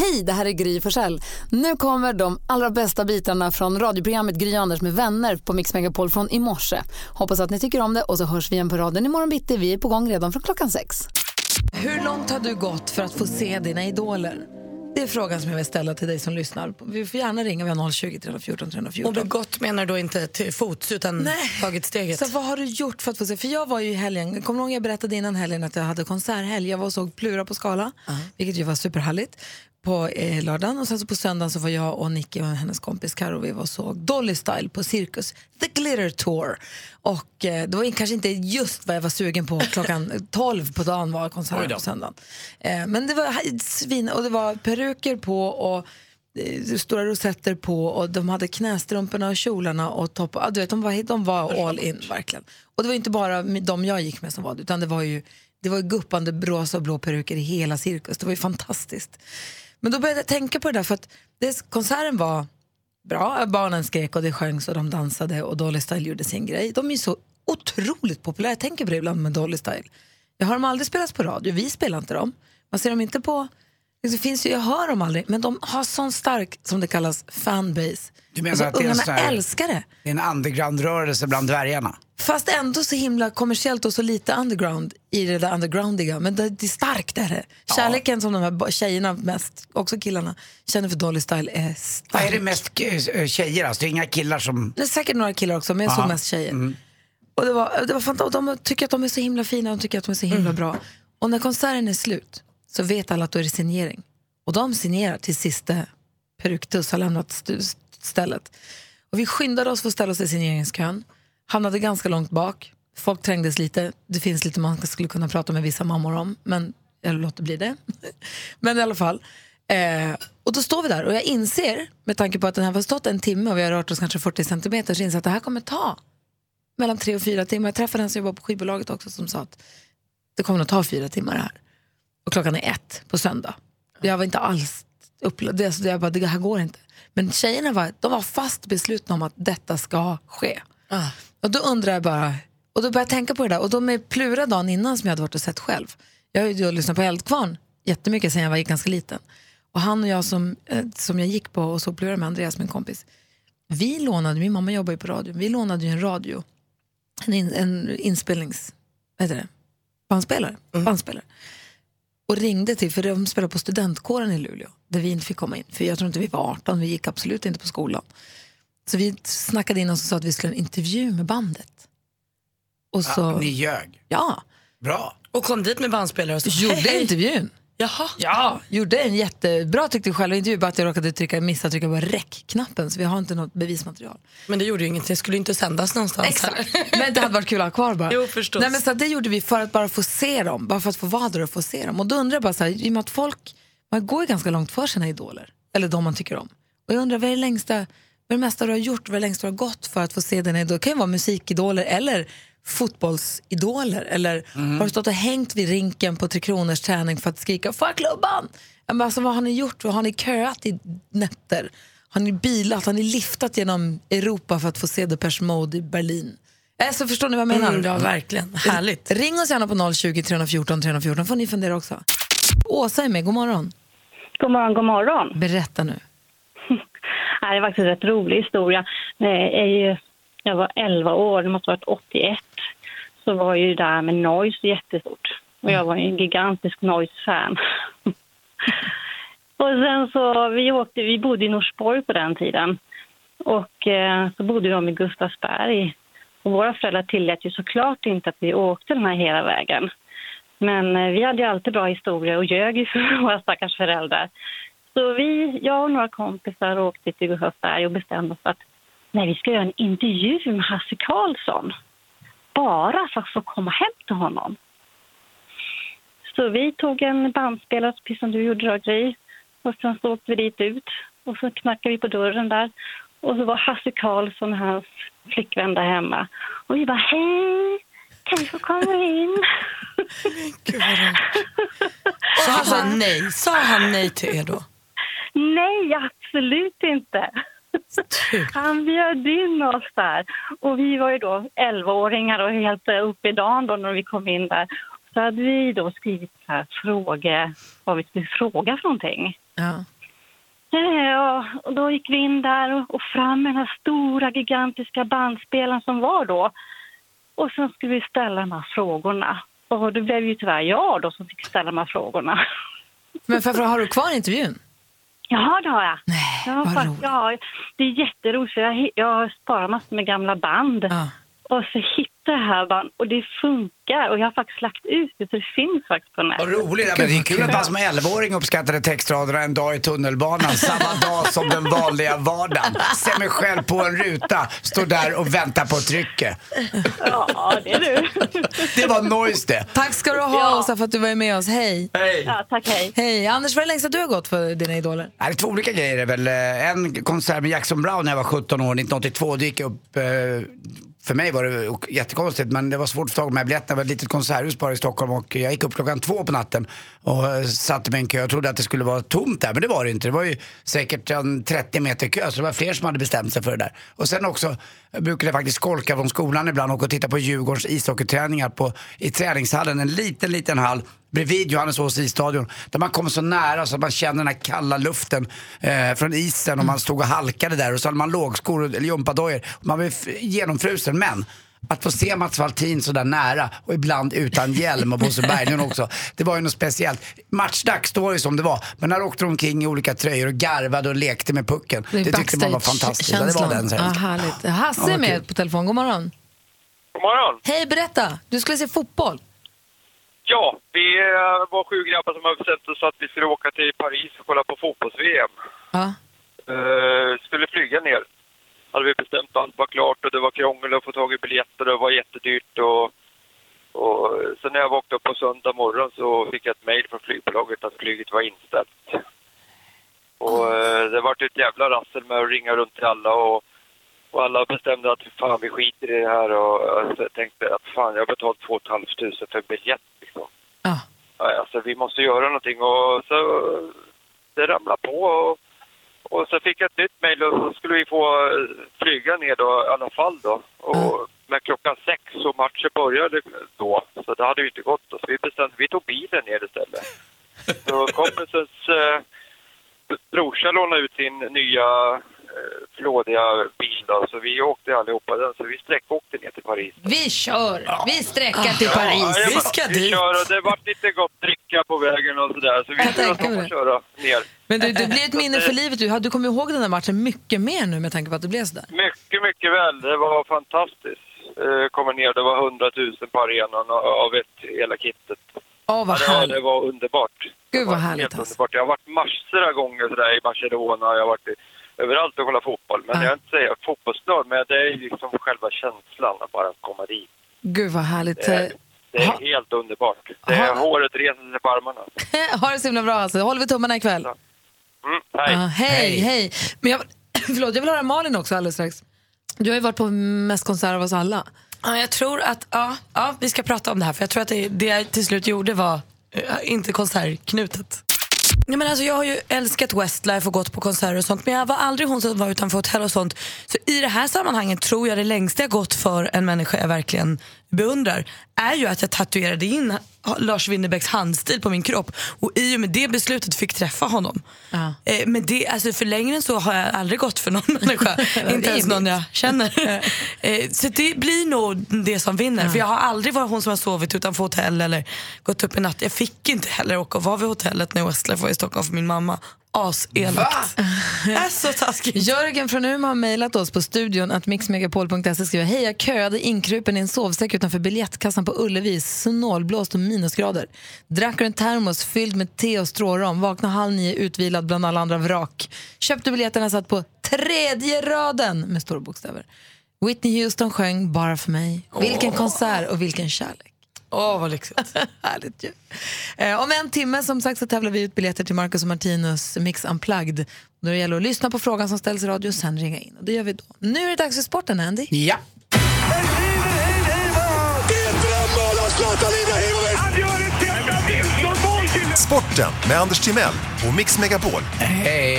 Hej, det här är Gry Forssell. Nu kommer de allra bästa bitarna från radioprogrammet Gry Anders med vänner på Mix Megapol från i morse. Hoppas att ni tycker om det och så hörs vi igen på raden imorgon bitti. Vi är på gång redan från klockan sex. Hur långt har du gått för att få se dina idoler? Det är frågan som jag vill ställa till dig som lyssnar. Vi får gärna ringa, vi har 020 314 314. Och begått menar du då inte till fots utan Nej. tagit steget? Så vad har du gjort för att få se? För jag var ju i helgen, kommer du ihåg jag berättade innan helgen att jag hade konserthelg. Jag var och såg Plura på Skala, vilket ju var superhärligt på eh, lördagen och sen så på söndagen så var jag och Nicky och hennes kompis Karo vi var såg Dolly Style på Cirkus, The Glitter Tour. Och eh, det var kanske inte just vad jag var sugen på klockan 12 på dagen var konserten på söndagen. Eh, men det var svin och det var peruker på och eh, stora rosetter på och de hade knästrumporna och kjolarna och topp. Ja, du vet, de, var, de var all in verkligen. Och det var inte bara de jag gick med som var det utan det var ju det var guppande rosa och blå peruker i hela cirkus. Det var ju fantastiskt. Men då började jag tänka på det där för att det, konserten var bra. Barnen skrek och det sjöngs och de dansade och Dolly Style gjorde sin grej. De är så otroligt populära. Jag tänker på det ibland med Dolly Style. Jag har dem aldrig spelats på radio, vi spelar inte dem. Man ser dem inte på... Det finns ju, jag hör dem aldrig, men de har sån stark, som det kallas, fanbase. Du menar Alltså, att det är en ungarna här- älskar det. Det är en underground-rörelse bland dvärgarna. Fast ändå så himla kommersiellt och så lite underground i det där undergroundiga. Men det, det är starkt är det. Kärleken som de här tjejerna mest, också killarna, känner för Dolly Style är stark. Vad är det mest eh, tjejer alltså? Det är inga killar som... Det är säkert några killar också, men jag såg Ja. mest tjejer. Och det var, det var fantastiskt. De tycker att de är så himla fina, de tycker att de är så himla bra. Och när konserten är slut så vet alla att då är det signering. Och de signerar till sista peruktuss har lämnat stället. Och vi skyndade oss för att ställa oss i signeringskön. Hamnade ganska långt bak. Folk trängdes lite. Det finns lite man skulle kunna prata med vissa mammor om, men jag låter bli det. men i alla fall. Eh, och då står vi där och jag inser, med tanke på att den här har stått en timme och vi har rört oss kanske 40 centimeter, så inser jag att det här kommer ta mellan tre och fyra timmar. Jag träffade en som jobbar på skivbolaget också som sa att det kommer att ta fyra timmar det här. Och klockan är ett på söndag. Jag var inte alls upplevd, jag bara, det här går inte. Men tjejerna var, de var fast beslutna om att detta ska ske. Ah. Och då undrar jag bara, och då började jag tänka på det där. Och då med Plura dagen innan som jag hade varit och sett själv. Jag har ju lyssnat på Eldkvarn jättemycket sen jag var ganska liten. Och han och jag som, eh, som jag gick på och såg Plura med Andreas, min kompis. Vi lånade, min mamma jobbar ju på radio, vi lånade ju en radio. En, in, en inspelnings, vad heter det? Bandspelare. Bandspelare. Och ringde till, för de spelade på studentkåren i Luleå, där vi inte fick komma in. För jag tror inte vi var 18, vi gick absolut inte på skolan. Så vi snackade in oss och sa att vi skulle ha en intervju med bandet. Och så, Ja, ni ljög. ja, Bra. Och kom dit med bandspelare och så gjorde hej, hej. intervjun. Jaha. Ja, gjorde en jättebra tyckte jag själv intervju, bara att jag råkade trycka, missa trycka på räck-knappen så vi har inte något bevismaterial. Men det gjorde ju inget, det skulle inte sändas någonstans. Exakt. Men det hade varit kul att ha kvar bara. Jo, förstås. Nej, men så det gjorde vi för att bara få se dem, bara för att få vara där och få se dem. Och då undrar jag bara så här, i och med att folk, man går ju ganska långt för sina idoler, eller de man tycker om. Och jag undrar, vad är det längsta, vad är det mesta du har gjort, vad är det längsta du har gått för att få se dina idoler? Det kan ju vara musikidoler eller fotbollsidoler. Eller har du stått och hängt vid rinken på Tre Kronors träning för att skrika “Får jag klubban?” Men alltså, Vad har ni gjort? Vad har ni köat i nätter? Har ni bilat? Har ni liftat genom Europa för att få se Depeche Mode i Berlin? Alltså, förstår ni vad jag menar? Mm, ja, verkligen. Härligt. Ring oss gärna på 020 314 314 får ni fundera också. Åsa är med, god morgon. God morgon, god morgon. Berätta nu. Det är faktiskt en rätt rolig historia. Eh, jag, var 11 år, det måste ha varit 81, så var ju det där med noise jättestort. Och jag var en gigantisk noise-fan. och sen så, vi, åkte, vi bodde i Norsborg på den tiden. Och eh, så bodde de i Gustavsberg. Och våra föräldrar tillät ju såklart inte att vi åkte den här hela vägen. Men eh, vi hade ju alltid bra historier och ljög för våra stackars föräldrar. Så vi, jag och några kompisar åkte till Gustavsberg och bestämde oss att nej, vi ska göra en intervju med Hasse Karlsson. Bara för att få komma hem till honom. Så vi tog en bandspelare, precis som du gjorde då, Gry. Och sen så åkte vi dit ut och så knackade vi på dörren där. Och så var Hasse Karlsson och hans flickvän där hemma. Och vi bara, hej, kan vi få komma in? Sa han nej? Sa han nej till er då? Nej, absolut inte. Han bjöd in oss där. Och vi var ju då 11-åringar och helt eh, uppe i dagen då när vi kom in där. Så hade vi då skrivit så här frågor, vad vi skulle fråga för någonting. Ja. Ja, och då gick vi in där och, fram med den här stora gigantiska bandspelaren som var då. Och sen skulle vi ställa de här frågorna. Och det blev ju tyvärr jag då som fick ställa de här frågorna. Men för, har du kvar intervjun? Ja, det har jag. Nej, ja, vad fast roligt. jag har, det är jätteroligt. Jag, jag har sparat massor med gamla band. Ja. Och så hittade jag här band och det funkar. Och jag har faktiskt lagt ut det så det finns faktiskt på nätet. Vad roligt. Ja, men det är kul att man som 11-åring uppskattade textraderna en dag i tunnelbanan samma dag som den vanliga vardagen. Ser mig själv på en ruta, står där och väntar på trycket. Ja, det är du. Det var noise det. Tack ska du ha, Ja. Åsa, för att du var med oss. Hej. Ja, tack, hej. Hej. Anders, vad är det längsta du har gått för dina idoler? Nej, Det är två olika grejer. Väl eh, en konsert med Jackson Brown när jag var 17 år, 1982. Det gick upp, eh, för mig var det jättekonstigt men det var svårt att få tag på de här biljetterna. Det var ett litet konserthus bara i Stockholm och jag gick upp klockan två på natten och eh, satte mig i en kö. Jag trodde att det skulle vara tomt där men det var det inte. Det var ju säkert en 30 meter kö så det var fler som hade bestämt sig för det där. Och sen också jag brukade jag faktiskt skolka från skolan ibland och åka och titta på Djurgårdens ishockeyträningar på, i träningshallen. En liten, liten hall bredvid Johanneshovs isstadion. Där man kommer så nära så att man känner den här kalla luften eh, från isen och man stod och halkade där och så hade man lågskor och- eller gympadojor. Man f- genomfrusen men att få se Mats Valtin så där nära och ibland utan hjälm och Bosse Berglund också. Det var ju något speciellt. Matchdags, då var det som det var. Men när åkte de omkring i olika tröjor och garvade och lekte med pucken. Det, tyckte man var fantastiskt. Ja, det var den Ja, härligt. Hasse är med på telefon. God morgon. God morgon. Hej, berätta. Du skulle se fotboll. Ja, vi eh, var sju grabbar som har bestämt oss att vi skulle åka till Paris och kolla på fotbolls-VM. Ja. Uh, skulle flyga ner. Hade vi bestämt allt var klart och det var krångel att få tag i biljetter och det var jättedyrt. Och, och sen när jag vaknade upp på söndag morgon så fick jag ett mejl från flygbolaget att flyget var inställt. Och eh, det vart ett jävla rassel med att ringa runt till alla och, och alla bestämde att fan vi skiter i det här och jag tänkte att fan jag har betalt 2 500 för biljett liksom. Ja. Ja, Alltså vi måste göra någonting och så det ramlade på och, och så fick jag ett nytt mejl och så skulle vi få eh, flyga ner då i alla fall då. Och, Men klockan sex och matchen började då så det hade ju inte gått. Så vi bestämde, vi tog bilen ner istället. Så kompisens eh, brorsa lånade ut sin nya flådiga bil då, så vi åkte allihopa den. Så vi sträckåkte ner till Paris. Vi kör. Vi sträckar till Ja, Paris. jag Vi ska vi dit. kör och det vart lite gott dricka på vägen och sådär. Så vi Jag skulle tänker mig köra ner. Men du, det blir ett minne för livet. Du, du kommer ihåg den där matchen mycket mer nu med tanke på att det blev sådär. Mycket, mycket väl. Det var fantastiskt. Eh, kommer ner, det var 100 000 på arenan av ett, hela kittet. Åh, vad Ja, det, var, härligt. det var underbart. Gud, Det vad var härligt, helt alltså. underbart. Jag har varit massor av gånger sådär i Barcelona, jag har varit i, överallt och kollat fotboll. Men Ja. jag är inte säga fotbollsnörd, men det är liksom själva känslan att bara komma dit. Gud vad härligt. Det är, det är Ha- helt underbart. Det är, Ha- håret reser sig på armarna. ha det så himla bra alltså. Håller vi tummarna ikväll. Ja. Mm, hej. Ja, hej, hej. Men jag, förlåt, jag vill höra Malin också alldeles strax. Du har ju varit på mest konserter av oss alla. Ja, jag tror att, ja, ja, vi ska prata om det här för jag tror att det, det jag till slut gjorde var eh, inte konsertknutet. Ja, men alltså, jag har ju älskat Westlife och gått på konserter och sånt men jag var aldrig hon som var utanför hotell och sånt. Så i det här sammanhanget tror jag det längsta jag gått för en människa är verkligen beundrar är ju att jag tatuerade in Lars Winnerbäcks handstil på min kropp och i och med det beslutet fick träffa honom. Ja. Eh, men det, alltså för längre än så har jag aldrig gått för någon människa. inte ens någon jag känner. eh, så det blir nog det som vinner. För jag har aldrig varit hon som har sovit utanför hotell eller gått upp i natt. Jag fick inte heller åka och vara vid hotellet när Westlife var i Stockholm för min mamma. Aselakt. Är så taskigt. Jörgen från Umeå har mejlat oss på studion att mixmegapol.se skriver Hej, jag köade inkrupen i en sovsäck utanför biljettkassan på Ullevi, snålblåst och minusgrader. Drack ur en termos fylld med te och strårom, vaknade halv nio utvilad bland alla andra vrak. Köpte biljetterna satt på tredje raden med stora bokstäver. Whitney Houston sjöng Bara för mig. Vilken konsert och vilken kärlek. Åh, vad lyxigt. Härligt ju. Eh, om en timme som sagt så tävlar vi ut biljetter till Marcus och Martinus Mix Unplugged. Då det gäller att lyssna på frågan som ställs i radio och sen ringa in. Och det gör vi då. Nu är det dags för sporten, Andy. Ja. Sporten med Anders Timell och Mix Megapol. Hej,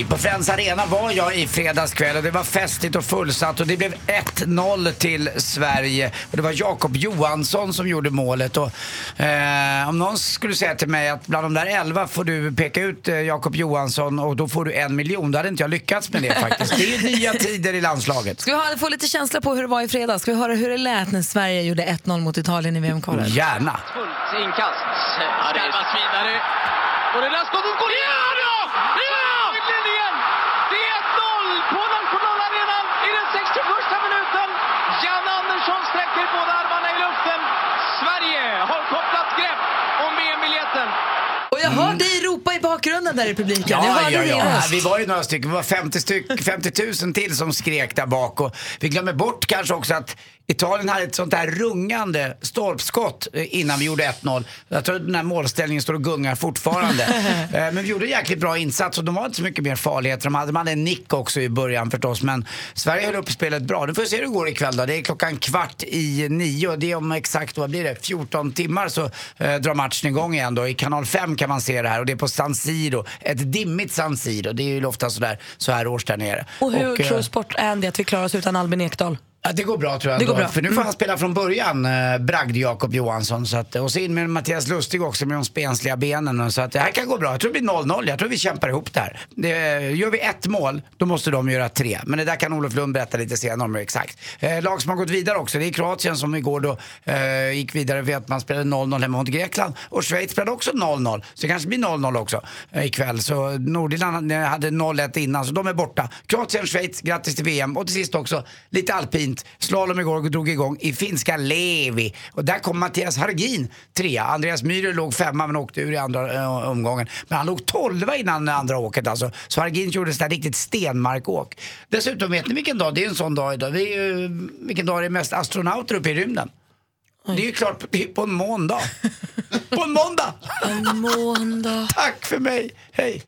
hej! På Friends Arena var jag i fredags kväll och det var festligt och fullsatt och det blev 1-0 till Sverige. Och det var Jakob Johansson som gjorde målet. Och, eh, om någon skulle säga till mig att bland de där 11 får du peka ut eh, Jakob Johansson och då får du en miljon, då hade inte jag lyckats med det faktiskt. Det är ju nya tider i landslaget. Ska vi ha, få lite känsla på hur det var i fredags? Ska vi höra hur det lät när Sverige gjorde 1-0 mot Italien i VM-kvalet? Gärna! Fullt inkast. Värvas vidare. Och det där skottet går! Ja! Ja! Äntligen igen! Det är 1-0 på nationalarenan i den 61 minuten. Jan Andersson sträcker båda armarna i luften. Sverige har kopplat grepp om VM-biljetten. Och jag hör dig ropa i bakgrunden där i publiken. jag Ja, hörde ja, ja. röst. Vi var ju några stycken, vi var 50, styck, 50 000 till som skrek där bak och vi glömmer bort kanske också att Italien hade ett sånt där rungande stolpskott eh, innan vi gjorde 1-0. Jag tror att den här målställningen står och gungar fortfarande. Eh, Men vi gjorde en jäkligt bra insats och de var inte så mycket mer farligheter. De hade, de hade en nick också i början förstås men Sverige höll upp spelet bra. Nu får vi se hur det går ikväll då. Det är klockan kvart i nio och det är om exakt, vad blir det, 14 timmar så eh, drar matchen igång igen då. I kanal 5 kan man se det här och det är på San Siro. Ett dimmigt San Siro. Det är ju ofta sådär så här års där nere. Och hur eh, tror Sport-Andy att vi klarar oss utan Albin Ekdal? Ja, det går bra tror jag. Det går bra. För nu får Mm. han spela från början, eh, bragd Jakob Johansson. Så att, och så in med Mattias Lustig också med de spensliga benen. Så att det här kan gå bra. Jag tror det blir 0-0. Jag tror vi kämpar ihop det här. Det, gör vi ett mål, då måste de göra tre. Men det där kan Olof Lund berätta lite senare om exakt. Eh, lag som har gått vidare också, det är Kroatien som igår då eh, gick vidare för att man spelade 0-0 hemma mot Grekland. Och Schweiz spelade också 0-0. Så det kanske blir 0-0 också eh, ikväll. Så Nordirland eh, hade 0-1 innan, så de är borta. Kroatien, Schweiz, grattis till VM. Och till sist också lite alpint. Slalom igår drog igång i finska Levi. Och där kom Mattias Hargin trea. Andreas Myhrer låg femma men åkte ur i andra eh, omgången. Men han låg tolva innan andra åket alltså. Så Hargin gjorde sådär riktigt stenmarkåk. Dessutom, vet ni vilken dag? Det är en sån dag idag. Det är ju, vilken dag det är mest astronauter uppe i rymden? Det är ju klart det på en måndag. på en måndag! En måndag. Tack för mig, hej!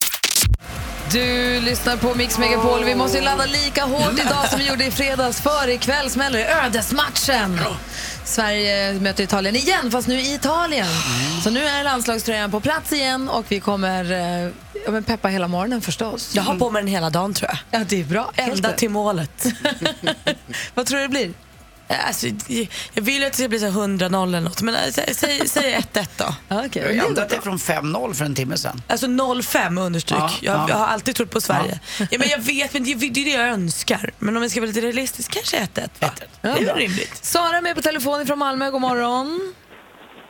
Du lyssnar på Mix Megapol. Vi måste ju ladda lika hårt idag som vi gjorde i fredags. För ikväll smäller det ödesmatchen. Sverige möter Italien igen, fast nu i Italien. Så nu är landslagströjan på plats igen och vi kommer eh, ja, men peppa hela morgonen förstås. Jag har på mig den hela dagen tror jag. Ja, det är bra. Ända till målet. Vad tror du det blir? Alltså, jag vill ju att det ska bli så här 100-0 eller något, men äh, sä- säg, säg 1-1 då. Ja, Jag ju ändrat det från 5-0 för en timme sedan. Alltså 0-5 understryk. Ja, jag, ja. jag har alltid trott på Sverige. Ja. men jag vet, men det, det är det jag önskar. Men om jag ska vara lite realistisk, kanske 1-1 va? Det är väl rimligt. Sara är med på telefon från Malmö. God morgon.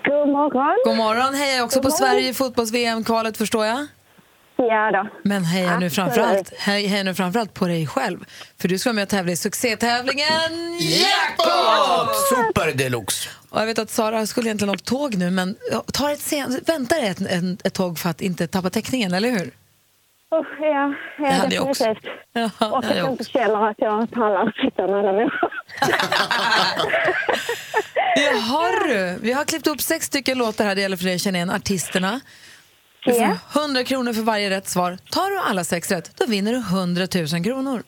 God morgon. God morgon. Hejar också på God morgon. Sverige i fotbolls-VM-kvalet förstår jag. Ja då. Men heja nu, framförallt, hej- heja nu framförallt på dig själv. För du ska vara med och tävla i succétävlingen Jackpot! Super deluxe. Och jag vet att Sara skulle egentligen åkt tåg nu men tar ett sen, väntar ett, en, ett tåg för att inte tappa täckningen, eller hur? Usch, ja, ja, Det hade jag också. Ja, Och hade jag inte känner att jag pallar att sitta med alla människor. Jaha du, vi har klippt upp sex stycken låtar här, det gäller för dig att känna igen artisterna. Får 100 kronor för varje rätt svar. Tar du alla sex rätt, då vinner du 100 000 kronor.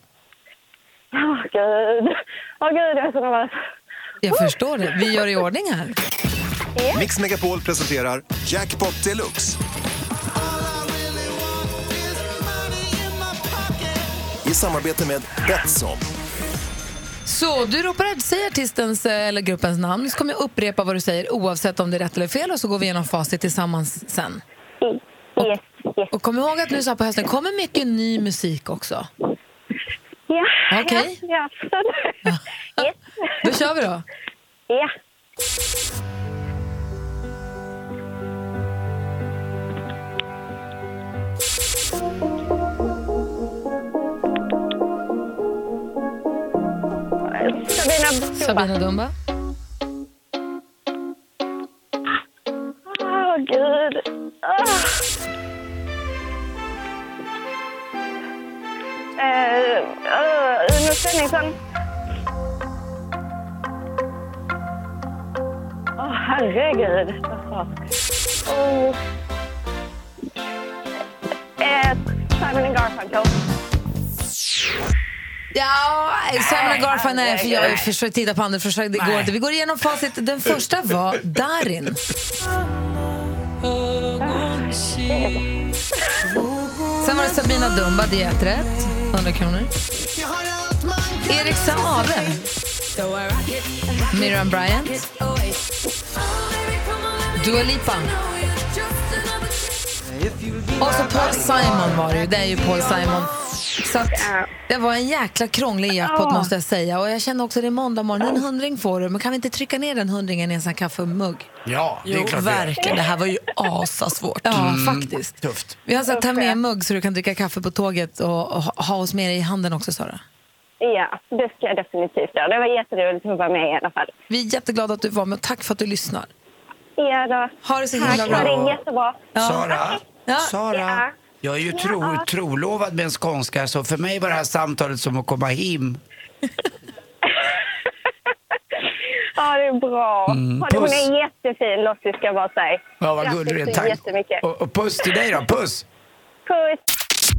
Åh gud. Åh gud, jag är så nervös. Jag förstår det. Vi gör i ordning här. Mix Megapol presenterar Jackpot Deluxe. I samarbete med Betsson. Så du ropar, säg artistens eh, eller gruppens namn, så kommer jag upprepa vad du säger oavsett om det är rätt eller fel och så går vi igenom facit tillsammans sen. Yes, yes. Och kom ihåg att nu så på hösten kommer mycket ny musik också. Ja, Okej. ja, ja, absolut. Yes. Då kör vi då. Ja. Sabina Dumba. Sabina Dumba. Åh, gud. Uno Svenningsson. Åh, herregud. Oh. Eh, Simon and Garfunkel. Ja, Simon och Garfunkel, nej, för jag försökte titta på andra försök, det går inte. Vi går igenom facit. Den första var Darin. Sen var det Sabina Dumba, det är ett rätt. 100 kronor. Erik Saade. Miriam Bryant. Dua Lipa. Och så Paul Simon var det ju. Det är ju Paul Simon. Så att det var en jäkla krånglig jackpot måste jag säga. Och jag känner också att det är måndag morgon. En hundring får du. Men kan vi inte trycka ner den hundringen i en sån här kaffemugg? Ja, det är klart gör. verkligen. Det här var ju asasvårt. Ja, faktiskt. Tufft. Vi har sagt ta med en mugg så du kan dricka kaffe på tåget och, och ha- ha oss med dig i handen också, Sara. Ja, det ska jag definitivt göra. Det var jätteroligt att vara med i alla fall. Vi är jätteglada att du var med och tack för att du lyssnar. Ja då. Ha det så Tack, himla bra. ha det jättebra. Sara, Ja. Sara. Ja. Jag är ju tro, trolovad med en skånska så för mig var det här samtalet som att komma hem. Ja, det är bra. Mm, Hon puss. är jättefin, Lottie, ska jag bara säga. Ja, vad gullig du är. Tack. Och, och puss till dig då. Puss! Puss!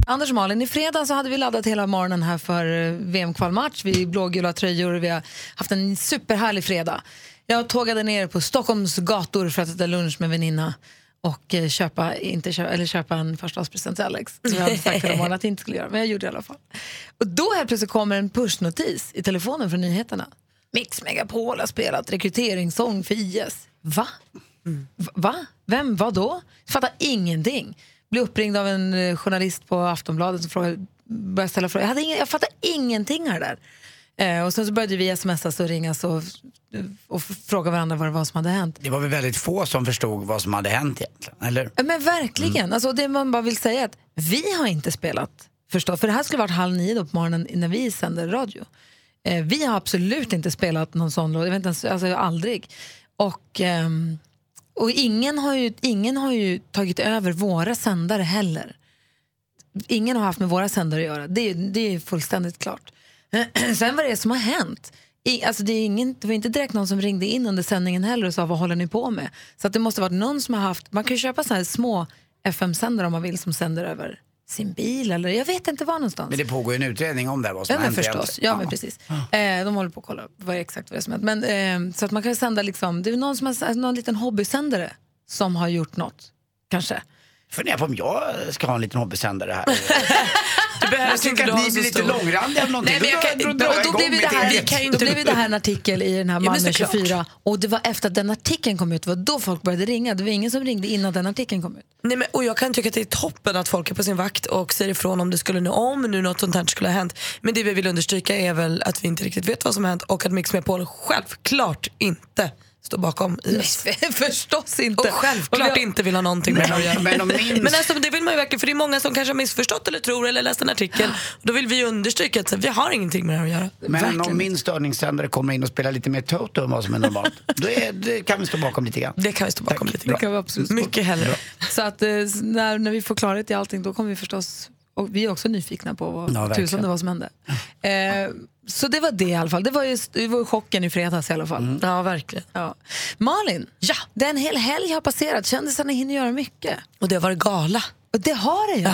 Anders och Malin, i fredags så hade vi laddat hela morgonen här för eh, VM-kvalmatch. Vi blågula tröjor och vi har haft en superhärlig fredag. Jag tågade ner på Stockholms gator för att äta lunch med väninna och eh, köpa, inte köpa, eller köpa en förstahandspresent till Alex. Som jag hade sagt hela morgonen att jag inte skulle göra, men jag gjorde det i alla fall. Och då helt plötsligt kommer en pushnotis i telefonen från nyheterna. Mix Megapol har spelat rekryteringssång för IS. Va? Va? Vem? Vad då? Fattar ingenting. Blev uppringd av en eh, journalist på Aftonbladet som frågade, började ställa frågor. Jag, hade ingen, jag fattar ingenting här där. Eh, och sen så började vi smsas och ringas och, och f- fråga varandra vad det var som hade hänt. Det var väl väldigt få som förstod vad som hade hänt egentligen, eller? Ja, Men verkligen. Alltså, det man bara vill säga är att vi har inte spelat förstås. För det här skulle varit halv nio på morgonen när vi sänder radio. Eh, vi har absolut inte spelat någon sån låt, jag vet inte ens, alltså aldrig. Och, ehm, och ingen, har ju, ingen har ju tagit över våra sändare heller. Ingen har haft med våra sändare att göra, det, det är fullständigt klart. Sen vad det är som har hänt, I, alltså det, är ingen, det var inte direkt någon som ringde in under sändningen heller och sa vad håller ni på med? Så att det måste varit någon som har haft, man kan ju köpa så här små FM-sändare om man vill som sänder över sin bil eller jag vet inte var någonstans. Men det pågår ju en utredning om det här, vad som Ja, men förstås. egentligen. Ja, men precis. Eh, de håller på att kolla vad exakt vad det är som hänt. Men, eh, så att man kan sända liksom, det är någon som har någon liten hobbysändare som har gjort något, kanske. Funderar på om jag ska ha en liten hobbysändare här. Du behöver jag tycker att ni blir lite långrandiga eller någonting. Nej, men jag kan- Då- då blev, det här, eget. vi kan ju då inte- blev ju det här en artikel i den här Malmö såklart. 24 och det var efter att den artikeln kom ut, det var då folk började ringa. Det var ingen som ringde innan den artikeln kom ut. Nej, men, och jag kan tycka att det är toppen att folk är på sin vakt och säger ifrån om det skulle nu om nu något sånt här skulle ha hänt. Men det vi vill understryka är väl att vi inte riktigt vet vad som har hänt och att Mix Megapol självklart inte står bakom IS. Förstås inte. Och självklart Och har- inte vill ha någonting med att göra. Men Men alltså, det vill man ju verkligen, för det är många som kanske har missförstått eller tror eller läst en artikel. Då vill vi ju understryka att så, vi har ingenting med det här att göra. Men Verkligen. om min störningssändare kommer in och spelar lite mer Toto än vad som är normalt, då är, det kan vi stå bakom lite grann. Det kan vi stå bakom Tack. lite Det grann. kan vi absolut Mycket hellre. Så att eh, när, när vi får klarhet i allting då kommer vi förstås, och vi är också nyfikna på vad Ja, tusan det var som hände. Eh, så det var det i alla fall. Det var ju det var ju chocken i fredags i alla fall. Ja, verkligen. Ja. Malin, Ja. den hel helg har passerat. Kändisarna hinner göra mycket. Och det har varit gala. Och det har det ju.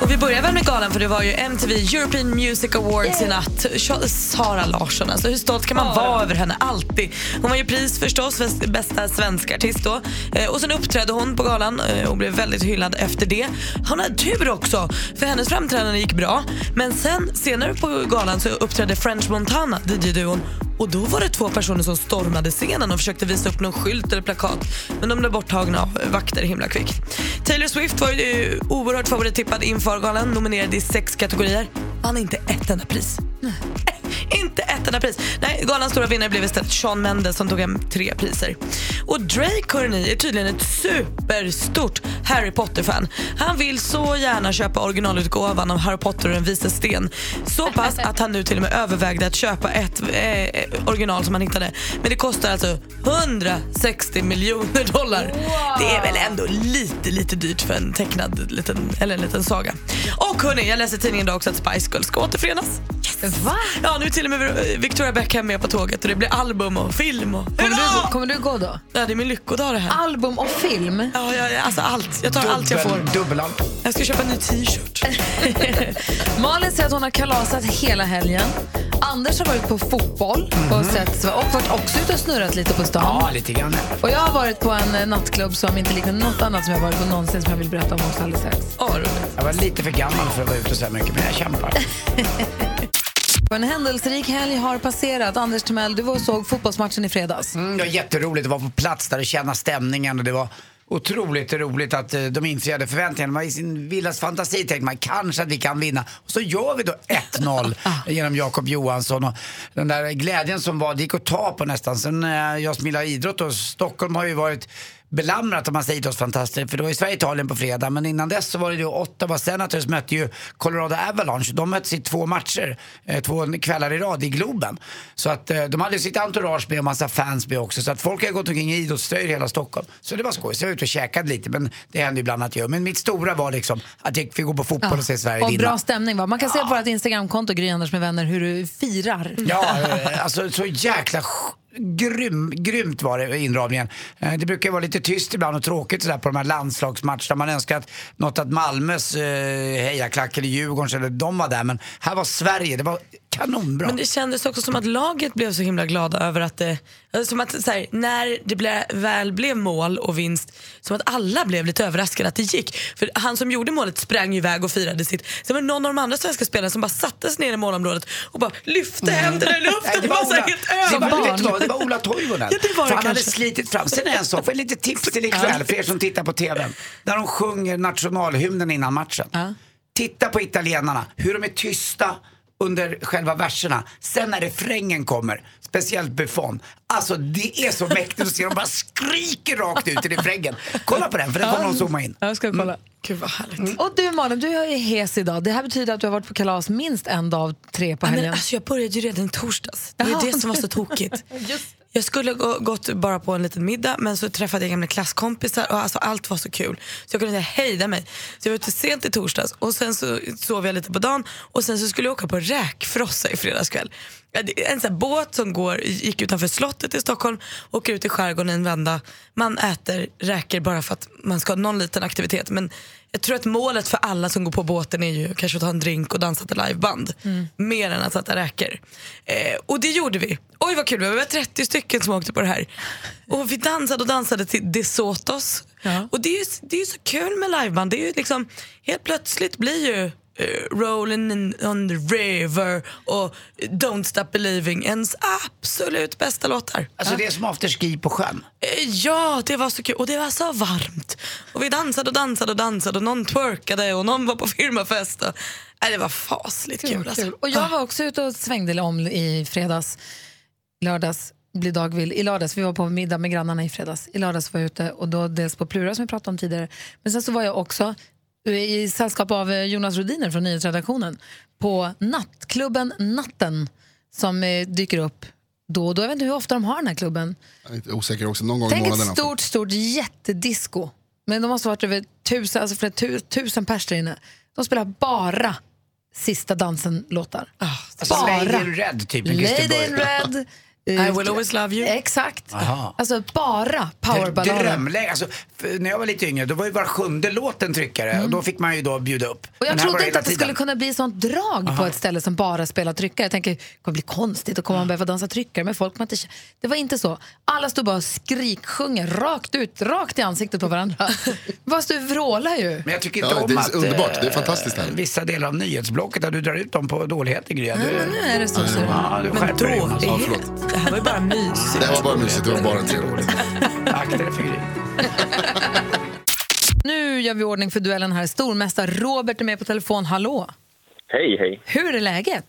Och vi börjar väl med galan för det var ju MTV European Music Awards i natt. Sara Larsson, alltså hur stolt kan man vara över henne? Alltid. Hon var ju pris förstås för bästa svenska artist då. Eh, och sen uppträdde hon på galan eh, och blev väldigt hyllad efter det. Hon hade tur också för hennes framträdande gick bra. Men sen senare på galan så uppträdde French Montana, DJ-duon. Och då var det två personer som stormade scenen och försökte visa upp någon skylt eller plakat. Men de blev borttagna av vakter himla kvickt. Taylor Swift var ju eh, oerhört favorittippad inför galan, nominerad i sex kategorier. Vann inte ett enda pris. Inte ett enda pris. Nej, galans stora vinnare blev istället Shawn Mendes som tog hem tre priser. Och Drake hörni, är tydligen ett superstort Harry Potter-fan. Han vill så gärna köpa originalutgåvan av Harry Potter och den vise sten. Så pass att han nu till och med övervägde att köpa ett eh, original som han hittade. Men det kostar alltså 160 miljoner dollar. Det är väl ändå lite, lite dyrt för en tecknad liten, eller en liten saga. Och hörni, jag läste i tidningen idag också att Spice Girls ska återförenas. Va? Ja, nu är till och med Victoria Beckham med på tåget och det blir album och film. Och... Kommer, du, kommer du gå då? Ja, det är min lyckodag det här. Album och film? Ja, ja, ja, alltså allt. Jag tar allt jag får. Dubbelallt. Jag ska köpa en ny t-shirt. Malin säger att hon har kalasat hela helgen. Anders har varit på fotboll och, sett, och varit också ute och snurrat lite på stan. Ja, lite grann. Och jag har varit på en eh, nattklubb som inte liknar något annat som jag varit på någonsin som jag vill berätta om också alldeles strax. Jag var lite för gammal för att vara ute så här mycket, men jag kämpar. En händelserik helg har passerat. Anders Timell, du var och såg fotbollsmatchen i fredags. Mm, det var jätteroligt att vara på plats där och känna stämningen och det var otroligt roligt att eh, de infriade förväntningarna. Man I sin vildaste fantasi tänkte man kanske att vi kan vinna. Och så gör vi då 1-0 genom Jakob Johansson. Och den där glädjen som var, det gick att ta på nästan. Sen eh, jag som gillar idrott och Stockholm har ju varit belamrat om man säger idrottsfantaster. För det var ju Sverige-Italien på fredag. Men innan dess så var det ju Ottawa Senators mötte ju Colorado Avalanche. De möttes i två matcher, eh, två kvällar i rad i Globen. Så att eh, de hade ju sitt entourage med och massa fans med också. Så att folk har gått omkring i idrottströjor i hela Stockholm. Så det var skoj. Så jag var ute och käkade lite. Men det händer ju ibland att jag. Men mitt stora var liksom att jag fick gå på fotboll och se Sverige och vinna. bra stämning va? Man kan se på vårt Instagramkonto, Gry Anders med vänner, hur du firar. Ja, eh, alltså så jäkla grym, grymt var det inramningen. Eh, det brukar vara lite tyst ibland och tråkigt sådär på de här landslagsmatcherna. Man önskar att något att Malmös eh, hejaklack eller Djurgårdens eller de var där. Men här var Sverige, det var kanonbra. Men det kändes också som att laget blev så himla glada över att det, alltså som att här, när det ble, väl blev mål och vinst, som att alla blev lite överraskade att det gick. För han som gjorde målet sprang iväg och firade sitt. Sen var det någon av de andra svenska spelarna som bara satte sig ner i målområdet och bara lyfte händerna i luften. Nej, det, var Ola, det, var, det var Ola Toivonen. Ja, det var det han hade slitit fram. Sen en sak, för lite tips till ikväll för er som tittar på TV. Där de sjunger nationalhymnen innan matchen. Titta på italienarna, hur de är tysta under själva verserna. Sen när refrängen kommer, speciellt Buffon. Alltså det är så mäktigt att se dem bara skriker rakt ut i refrängen. Kolla på den, för den kommer de zooma in. Jag ska kolla. Gud vad härligt. Och du Malin, du är hes idag. Det här betyder att du har varit på kalas minst en dag av tre på Ja, men helgen. alltså, jag började ju redan i torsdags. Det Jaha. är det som var så tokigt. Jag skulle gå, gått bara på en liten middag men så träffade jag gamla klasskompisar och alltså allt var så kul. Så jag kunde inte hejda mig. Så jag var ute sent i torsdags och sen så sov jag lite på dagen och sen så skulle jag åka på räkfrossa i fredags kväll. En sån här båt som går, gick utanför slottet i Stockholm, åker ut i skärgården en vända. Man äter räkor bara för att man ska ha någon liten aktivitet. Men jag tror att målet för alla som går på båten är ju kanske att ta en drink och dansa till liveband. Mer än att äta räkor. Eh, och det gjorde vi. Oj vad kul, vi var 30 stycken som åkte på det här. Och vi dansade och dansade till De Sotos. Och det är, ju, det är ju så kul med liveband. Det är ju liksom, helt plötsligt blir ju Rolling in on the river och Don't stop believing ens absolut bästa låtar. Alltså det är som afterski på sjön. Eh, Ja, det var så kul och det var så varmt. Och vi dansade och dansade och dansade och någon twerkade och någon var på firmafest. Och, nej, det var fasligt kul. Kul, alltså. Och jag var också ute och svängde om i fredags, lördags, blir dag vill. I lördags, vi var på middag med grannarna i fredags. I lördags var jag ute och då dels på Plura som vi pratade om tidigare. Men sen så var jag också i sällskap av eh, Jonas Rodiner från nyhetsredaktionen på nattklubben Natten som eh, dyker upp då och då. Jag vet inte hur ofta de har den här klubben. Jag är osäker också, någon gång Tänk ett alltså. stort, stort jättedisco. Men de måste ha varit över tusen, alltså flera tu, tusen pers där inne. De spelar bara Sista dansen-låtar. Alltså Lady in Red typ. Lady in. Red. I eh, will always love you. Exakt. Aha. Alltså bara powerballader. Drömläge. Alltså, när jag var lite yngre då var ju var sjunde låt en tryckare och då fick man ju då bjuda upp. Och jag Men trodde inte att det tiden. skulle kunna bli sånt drag på ett ställe som bara spelar tryckare. Jag tänker, det kommer bli konstigt, då kommer man behöva dansa tryckare med folk man inte känner. Det var inte så. Alla stod bara och skriksjunger rakt ut, rakt i ansiktet på varandra. Fast du vrålar ju. Men jag tycker inte Ja, om det är att underbart. Det är eh, fantastiskt här. vissa delar av nyhetsblocket där du drar ut dem på dåligheter Gry. Ja, Du- nu är det så. så. Ja, du Men skärper dig Det här var ju bara mysigt. Det här var bara mysigt, det var bara trevligt. Akta dig för Gry. Nu gör vi ordning för duellen här. Stormästare Robert är med på telefon. Hallå! Hej, hej. Hur är läget?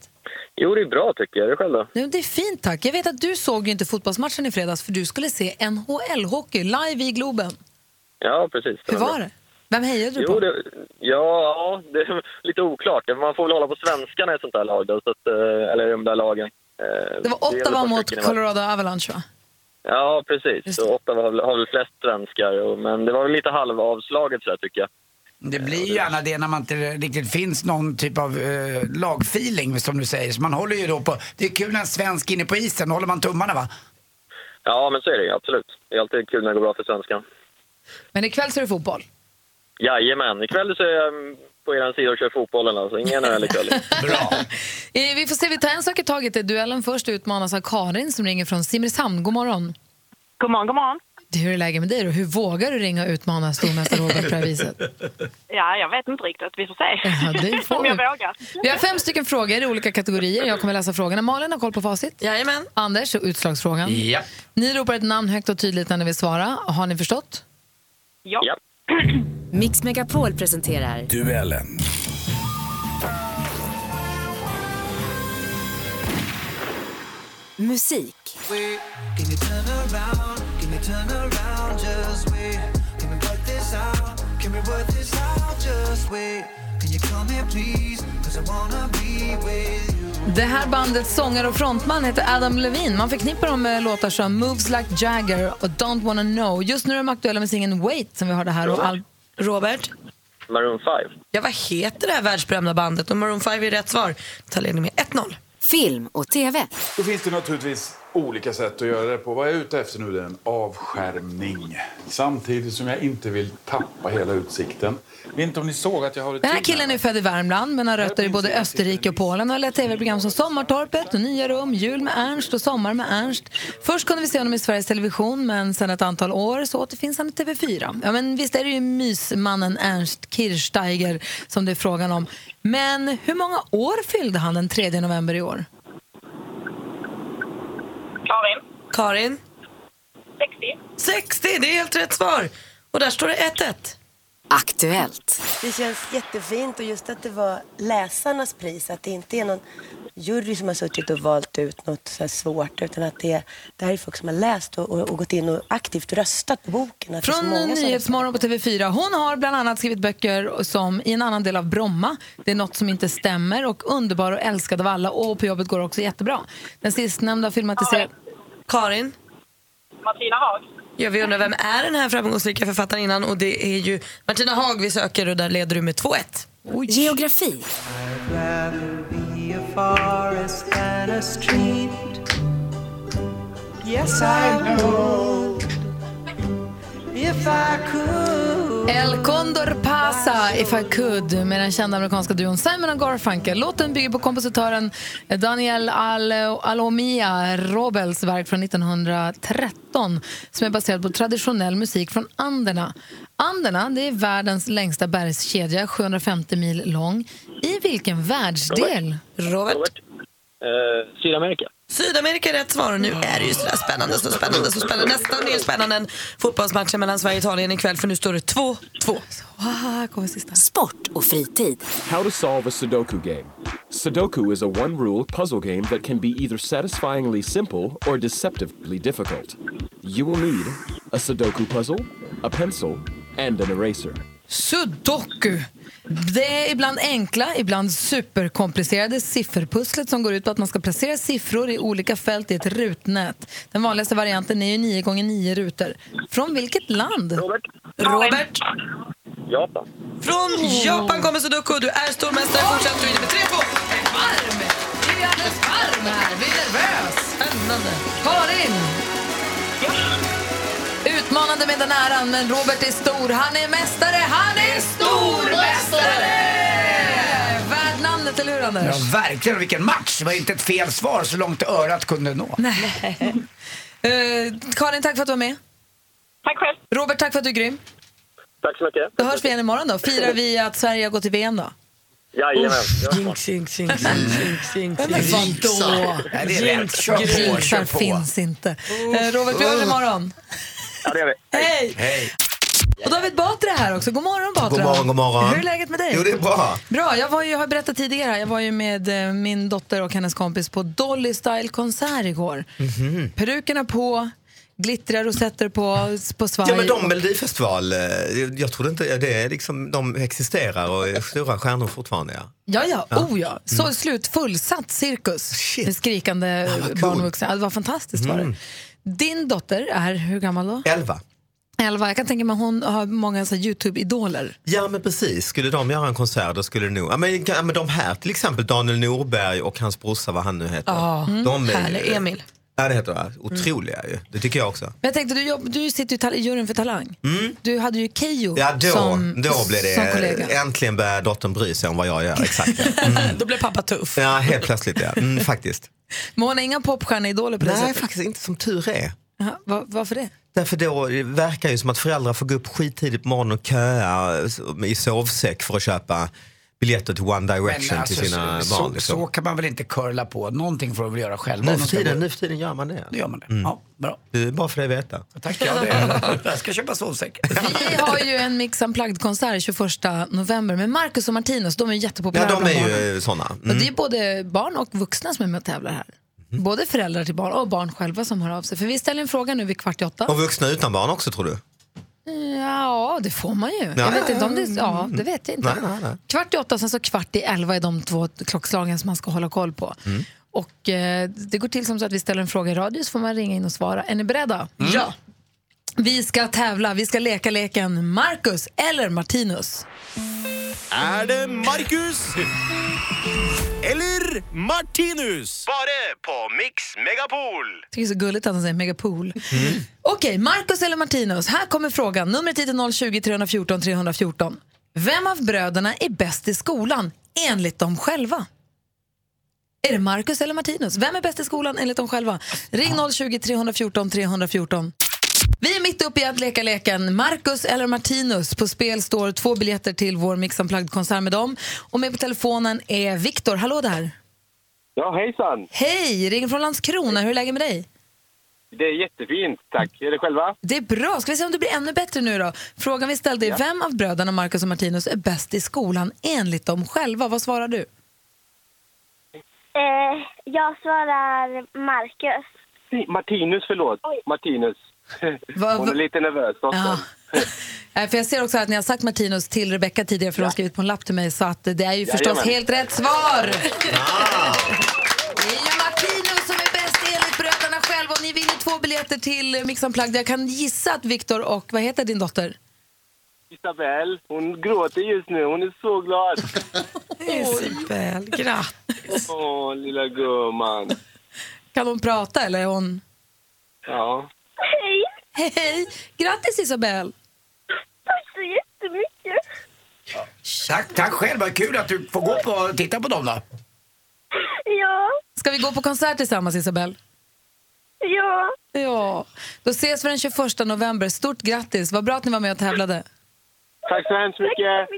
Jo, det är bra tycker jag. Det själv då? Jo, Det är fint tack. Jag vet att du såg ju inte fotbollsmatchen i fredags för du skulle se NHL-hockey live i Globen. Ja, precis. Hur var det? Vem hejade du Jo, på? det, ja, ja, det är lite oklart. Man får väl hålla på svenskarna i ett sånt där lag då, så att, eh, eller i de där lagen. Eh, Det var Ottawa mot Colorado Avalanche va? Ja, precis. Så Ottawa har väl, har väl flest svenskar, men det var väl lite halvavslaget så här, tycker jag. Det blir ju gärna det när man inte riktigt finns någon typ av eh, lagfeeling som du säger. Så man håller ju då på, det är kul när en svensk är inne på isen, då håller man tummarna va? Ja, men så är det ju absolut. Det är alltid kul när det går bra för svenskan. Men ikväll så är det fotboll. Jajamän, ikväll så är jag på er sida och kör fotbollen. Alltså. Ingen öl ikväll. Bra. Eh, Vi får se, vi tar en sak i taget. Duellen först utmanas av Karin som ringer från Simrishamn. God morgon. God morgon, god morgon. Hur är läget med dig då? Hur vågar du ringa och utmana stormästare Robert på det här viset? Ja, jag vet inte riktigt. Vi får se Ja, det får om jag vi. vågar. Vi har fem stycken frågor i olika kategorier. Jag kommer läsa frågorna. Malin har koll på facit. Jajamän. Anders, och utslagsfrågan. Ja. Ni ropar ett namn högt och tydligt när ni vill svara. Har ni förstått? Ja. Mix Megapol presenterar Duellen. musik. Det här bandets sångare och frontman heter Adam Levine. Man förknippar dem med låtar som Moves Like Jagger och Don't Wanna Know. Just nu är de aktuella med singeln Wait som vi hörde här. Och all... Robert? Maroon 5. Ja, vad heter det här världsberömda bandet? Och Maroon 5 är rätt svar. Tar ledning med 1-0. Film och TV. Då finns det naturligtvis olika sätt att göra det på. Vad jag är ute efter nu är en avskärmning. Samtidigt som jag inte vill tappa hela utsikten. Jag vet inte om ni såg att jag har ett Den här killen är född i Värmland men har rötter i både Österrike och Polen och har lett tv-program som Sommartorpet och Nya rum, Jul med Ernst och Sommar med Ernst. Först kunde vi se honom i Sveriges Television men sedan ett antal år så återfinns han i TV4. Ja men visst är det ju mysmannen Ernst Kirchsteiger som det är frågan om. Men hur många år fyllde han den 3 november i år? Karin? Karin? 60. 60, det är helt rätt svar. Och där står det 1-1. Aktuellt. Det känns jättefint och just att det var läsarnas pris, att det inte är någon jury som har suttit och valt ut något så här svårt utan att det, det här är folk som har läst och, och, och gått in och aktivt röstat på boken. Att det är så Från Nyhetsmorgon på TV4. Hon har bland annat skrivit böcker som I en annan del av Bromma, Det är något som inte stämmer och Underbar och älskad av alla och På jobbet går också jättebra. Den sistnämnda filmatiserad... Karin? Martina Haag? Ja, vi undrar vem är den här framgångsrika författaren innan och det är ju Martina Haag vi söker och där leder du med 2-1. Geografi. Yes I know if I could El Condor Pasa, If I Could med den kända amerikanska duon Simon och Garfunkel. Låten bygger på kompositören Daniel Al Alomia Robels verk från 1913 som är baserad på traditionell musik från Anderna. Anderna det är världens längsta bergskedja, 750 mil lång. I vilken världsdel? Robert? Eh, Sydamerika. Sydamerika är rätt svar och nu är det ju sådär spännande, så spännande, så spännande. Nästan mer spännande än fotbollsmatchen mellan Sverige och Italien ikväll för nu står det 2-2. Ah, kommer sista. Sport och fritid. How to solve a Sudoku game. Sudoku is a one rule puzzle game that can be either satisfyingly simple or deceptively difficult. You will need a Sudoku puzzle, a pencil, and an eraser. Sudoku. Det är ibland enkla, ibland superkomplicerade sifferpusslet som går ut på att man ska placera siffror i olika fält i ett rutnät. Den vanligaste varianten är ju 9 gånger 9 rutor. Från vilket land? Robert? Robert? Japan. Från Japan kommer Sudoku. Du är stormästare. Fortsätt du vinner med 3-2. Varm! Det är alldeles varm här. Blir nervös. Spännande. Karin! Utmanande med den äran, men Robert är stor. Han är mästare. Han är stormästare! Värd namnet, eller hur Anders? Ja, verkligen. Vilken match! Det var inte ett fel svar så långt örat kunde nå. Nej. Eh, Karin, tack för att du var med. Tack själv. Robert, tack för att du är grym. Tack så mycket. Då hörs vi igen imorgon då. Firar vi att Sverige har gått till VM då? Jajamän. Jinx, jinx, jinx, jinx, jinx. Men vadå? På. finns inte. Eh, Robert, vi hörs imorgon. Ja, det gör vi. Hej! Hej. Och David Batra är här också. God morgon Batra. God morgon, god morgon. Hur är läget med dig? Jo, det är bra. Bra, jag, var ju, jag har berättat tidigare, jag var ju med eh, min dotter och hennes kompis på Dolly Style-konsert igår. Mhm. Perukerna på, glittriga rosetter på, på svaj. Ja men de Melodifestival, eh, jag trodde inte, det är liksom, de existerar och är stora stjärnor fortfarande ja. Ja, ja, Ja. oh ja. Så Mm. slut, fullsatt cirkus med skrikande barn och vuxna. Ja, Det var fantastiskt var Mm. Din dotter är hur gammal då? Elva. 11. Jag kan tänka mig hon har många så Youtube-idoler. Ja men precis, skulle de göra en konsert då skulle det nog, ja men, ja, men de här till exempel Daniel Norberg och hans brorsa vad han nu heter. Ja, de är- härlig. Emil. Ja, det heter det. Otroliga ju. Det tycker jag också. Men jag tänkte, du, jobb, du sitter ju i juryn för Talang. Mm. Du hade ju Keyyo Ja, då, som, då blev som det... kollega. Äntligen börjar dottern bry sig om vad jag gör. Exakt. Då blev pappa tuff. Ja, helt plötsligt ja. Mm, faktiskt. Men hon har inga popstjärneidoler på det Nej, sättet? faktiskt inte som tur är. Jaha, var, varför det? Därför då det verkar ju som att föräldrar får gå upp skittidigt på morgonen och köa i sovsäck för att köpa biljetter till One Direction alltså, till sina så, barn. Liksom. så kan man väl inte curla på? Någonting får de väl göra själva. Nu för, tiden, nu för tiden gör man det. Det gör man det. Mm. Ja, bra. Det är bara för dig att veta. Tack, ja, det jag ska köpa sovsäck. Vi har ju en Mix Unplugged-konsert 21 november med Marcus och Martinus. De är ju Ja, jättepopulära de är ju såna. Och det Mm. är både barn och vuxna som är med och tävlar här. Både föräldrar till barn och barn själva som hör av sig. För vi ställer en fråga nu vid kvart i åtta. Och vuxna utan barn också tror du? Ja, det får man ju. Ja. Jag vet inte om det, ja, det vet jag inte. Nej, nej, nej. Kvart i åtta och sen så kvart i elva är de två klockslagen som man ska hålla koll på. Mm. Och eh, Det går till som så att vi ställer en fråga i radio så får man ringa in och svara. Är ni beredda? Ja. Vi ska tävla, vi ska leka leken Marcus eller Martinus. Är det Marcus? Eller Martinus? Bara på Mix Megapol. Jag tycker det är så gulligt att han säger megapool. Okej, Marcus eller Martinus? Här kommer frågan. Numret hit är 020 314 314. Vem av bröderna är bäst i skolan enligt dem själva? Är det Marcus eller Martinus? Vem är bäst i skolan enligt dem själva? Ring 020 314 314. Vi är mitt uppe i att leka leken Marcus eller Martinus. På spel står två biljetter till vår Mix Unplugged-konsert med dem. Och med på telefonen är Viktor. Hallå där! Ja, hejsan. Hej! Ringer från Landskrona. Hur är läget med dig? Det är jättefint, tack. Är det själva? Det är bra. Ska vi se om det blir ännu bättre nu då? Frågan vi ställde är Ja. vem av bröderna Marcus och Martinus är bäst i skolan enligt dem själva? Vad svarar du? Eh, jag svarar Marcus. Martinus, förlåt. Martinus. Va- Hon är lite nervös. också. Ja. För jag ser också att ni har sagt Martinus till Rebecca tidigare för de har skrivit på en lapp till mig så att det är ju förstås Jajamän. helt rätt svar. Det är ju Martinus som är bäst enligt bröderna själva och ni vinner två biljetter till Mix Unplugged. Jag kan gissa att Viktor och vad heter din dotter? Isabelle, hon gråter just nu. Hon är så glad. Isabel, grattis. Åh, lilla gumman. Kan hon prata eller är hon... Ja. Hej! Hej, hej! Grattis Isabel! Tack så jättemycket. Tack, tack själv, vad kul att du får gå på och titta på dem då. Ja, Ska vi gå på konsert tillsammans Isabel? ja. Ja. Då ses vi den 21 november. Stort grattis! Vad bra att ni var med och tävlade. Tack så hemskt mycket.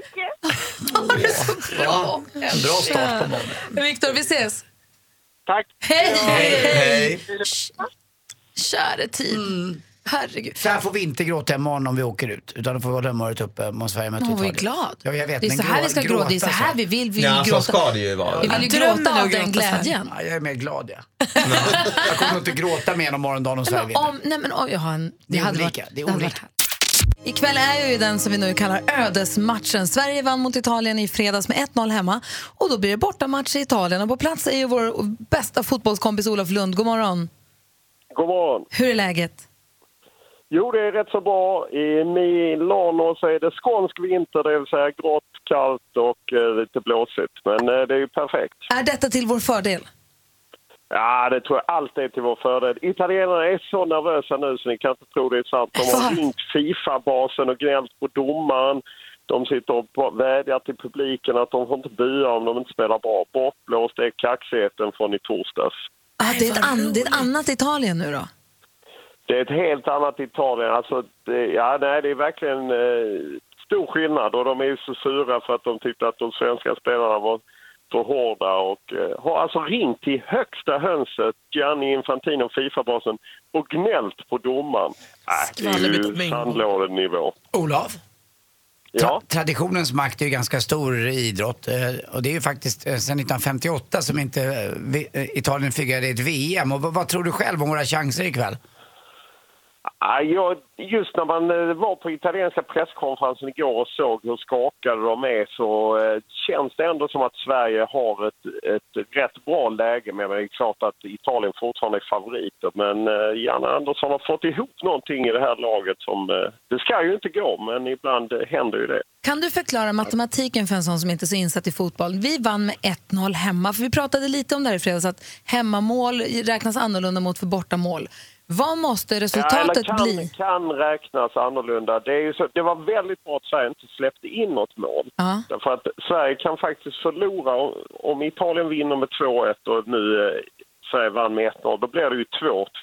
Ja, en bra start på morgonen. Viktor, vi ses! Tack. Hej! Hej. Käre tid. Herregud. Så här får vi inte gråta imorgon om vi åker ut. Utan då får vi hålla humöret uppe mot Sverige möter Hon var ju Italien. glad. Ja, jag vet. Det är så här grå- vi ska gråta. Det är så här så. vi vill. Vi vill Ja, så gråta. ska det ju vara. Vi vill ju gråta av den glädjen. Ja, jag är mer glad ja. jag kommer inte gråta mer om morgondagen om Sverige Nej, men vinner. om, nej, men om, jag har en, Det är hade olika, varit- det är olika. Ikväll är ju den som vi nu kallar ödesmatchen. Sverige vann mot Italien i fredags med 1-0 hemma. Och då blir det bortamatch i Italien. Och på plats är ju vår bästa fotbollskompis Olof Lund. God morgon. God morgon. Hur är läget? Jo, det är rätt så bra. I Milano så är det skånsk vinter, det vill säga grått, kallt och eh, lite blåsigt. Men eh, det är ju perfekt. Är detta till vår fördel? Ja, det tror jag allt är till vår fördel. Italienarna är så nervösa nu så ni kan inte tro det är sant. De har ringt Fifa-basen och gnällt på domaren. De sitter och vädjar till publiken att de får inte bua om de inte spelar bra. Bortblåst är kaxigheten från i torsdags. Ah, det, är ett an, det är ett annat Italien nu då? Det är ett helt annat Italien. Alltså, det, ja, nej, det är verkligen eh, stor skillnad och de är ju så sura för att de tyckte att de svenska spelarna var för hårda och eh, har alltså ringt till högsta hönset, Gianni Infantino, Fifa-basen, och gnällt på domaren. Äh, det är ju sandlådenivå. Olof? Ja. Traditionens makt är ju ganska stor i idrott. eh, Och det är ju faktiskt eh, sedan 1958 som inte eh, Italien figurerade i ett VM. Och vad, vad tror du själv om våra chanser ikväll? Ah, ja, just när man eh, var på italienska presskonferensen igår och såg hur skakade de är så eh, känns det ändå som att Sverige har ett, ett rätt bra läge. Men det är klart att Italien fortfarande är favoriter. Men eh, Janne Andersson har fått ihop någonting i det här laget som... Det ska ju inte gå, men ibland händer ju det. Kan du förklara matematiken för en sån som inte är så insatt i fotboll? Vi vann med 1-0 hemma, för vi pratade lite om det här i fredags, att hemmamål räknas annorlunda mot för bortamål. Vad måste resultatet ja, kan, bli? kan räknas annorlunda. Det, så, det var väldigt bra att Sverige inte släppte in något mål. Därför att Sverige kan faktiskt förlora. Om Italien vinner med 2-1 och nu eh, Sverige vann med 1-0, då blir det ju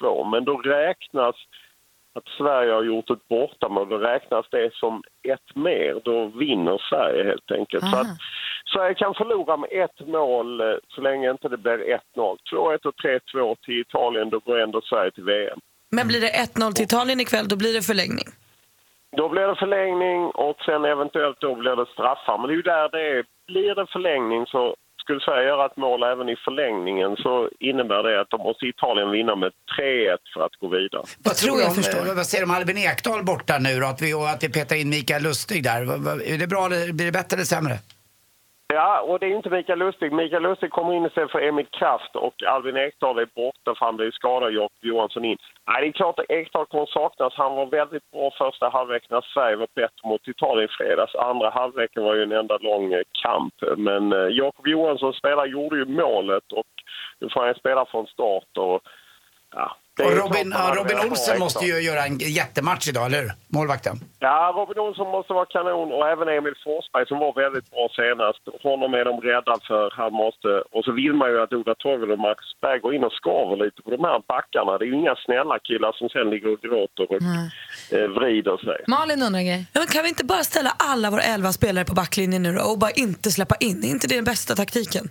2-2. Men då räknas att Sverige har gjort ett bortamål, då räknas det som ett mer. Då vinner Sverige helt enkelt. Så att Sverige kan förlora med ett mål eh, så länge inte det blir 1-0. 2-1 och 3-2 till Italien, då går ändå Sverige till VM. Men blir det 1-0 till Italien ikväll, då blir det förlängning. Då blir det förlängning och sen eventuellt då blir det straffar. Men det är ju där det är. Blir det förlängning så skulle Sverige göra ett mål även i förlängningen så innebär det att de måste Italien vinna med 3-1 för att gå vidare. Vad tror jag förstår. Vad säger du om Albin Ekdal borta nu då? Att vi, och att vi petar in Mikael Lustig där. Är det bra eller blir det bättre eller sämre? Ja, och det är inte Mikael Lustig. Mikael Lustig kommer in istället för Emil Kraft och Albin Ekdal är borta för han blev skadad, Jakob Johansson in. Nej, det är klart att Ekdal kommer saknas. Han var väldigt bra första halvlek när Sverige var bättre mot Italien i fredags. Andra halvleken var ju en enda lång eh, kamp. Men eh, Jakob Johansson spelare gjorde ju målet och nu får han spela från start. Och, ja, och Robin, ja, Robin Olsen måste ju göra en jättematch idag, eller hur? Målvakten. Ja, Robin Olsson måste vara kanon och även Emil Forsberg som var väldigt bra senast. Honom är de rädda för. Han måste... Och så vill man ju att Ola Torgel och Max Berg går in och skaver lite på de här backarna. Det är ju inga snälla killar som sen ligger och gråter och eh, vrider sig. Malin undrar. Ja, men kan vi inte bara ställa alla våra elva spelare på backlinjen nu då och bara inte släppa in? Är inte det den bästa taktiken?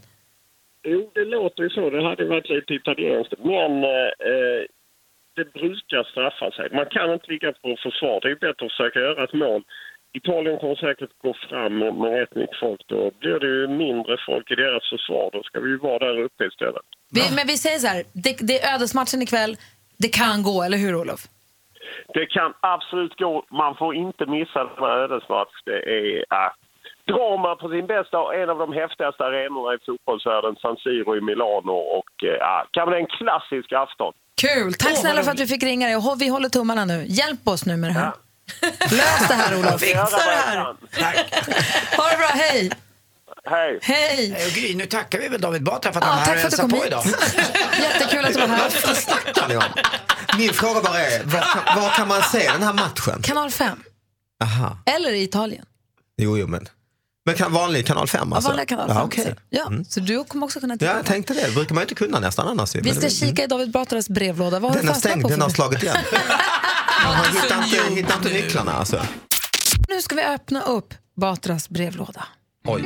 Jo, det låter ju så. Det hade varit lite italienskt. Men eh, det brukar straffa sig. Man kan inte ligga på försvar. Det är bättre att försöka göra ett mål. Italien kommer säkert gå fram med, rätt mycket folk. Då blir det ju mindre folk i deras försvar. Då ska vi ju vara där uppe istället. Vi, men vi säger så här, det, det är ödesmatchen ikväll. Det kan gå, eller hur Olof? Det kan absolut gå. Man får inte missa den här ödesmatch. Det är äh, drama på sin bästa och en av de häftigaste arenorna i fotbollsvärlden, San Siro i Milano. Och äh, kan bli en klassisk afton. Kul! Tack snälla för att vi fick ringa dig. Och Vi håller tummarna nu. Hjälp oss nu med det här. Lös det här Olof. Fixa det här. Ha det bra, hej! Hej! Hej! Och Gry, nu tackar vi väl David Batra för att Ja, han är tack här och kom på hit. idag. Jättekul att du var här. Vad snackar ni om? Min fråga bara är, var kan, var kan man se den här matchen? Kanal 5. Aha. Eller i Italien. Jo, jo, men. Men kan, vanlig kanal 5 alltså? Ja, vanliga kanal 5. Ja, okej. ja, Så du kommer också kunna Ja, titta jag tänkte det. Det brukar man ju inte kunna nästan annars. Vi Men- ska kika i David Batras brevlåda. Vad har Den du stängt, på? den har slagit igen. Han hittar inte, hittar inte nycklarna alltså. Nu ska vi öppna upp Batras brevlåda. Oj.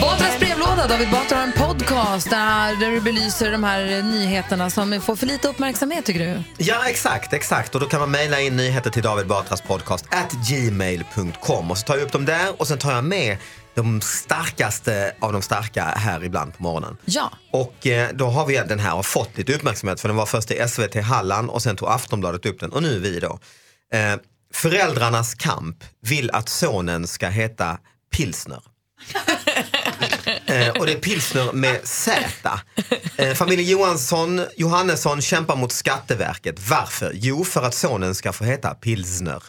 Batras brevlåda. David Batra har en podcast där, där du belyser de här nyheterna som får för lite uppmärksamhet tycker du? Ja, exakt, exakt. Och då kan man mejla in nyheter till David Batras podcast at gmail.com och så tar jag upp dem där och sen tar jag med de starkaste av de starka här ibland på morgonen. Ja. Och eh, då har vi den här har fått lite uppmärksamhet för den var först i SVT Halland och sen tog Aftonbladet upp den och nu är vi då. Eh, föräldrarnas kamp vill att sonen ska heta pilsner. Eh, och det är pilsner med Z. Eh, familjen Johansson, Johannesson kämpar mot Skatteverket. Varför? Jo, för att sonen ska få heta pilsner.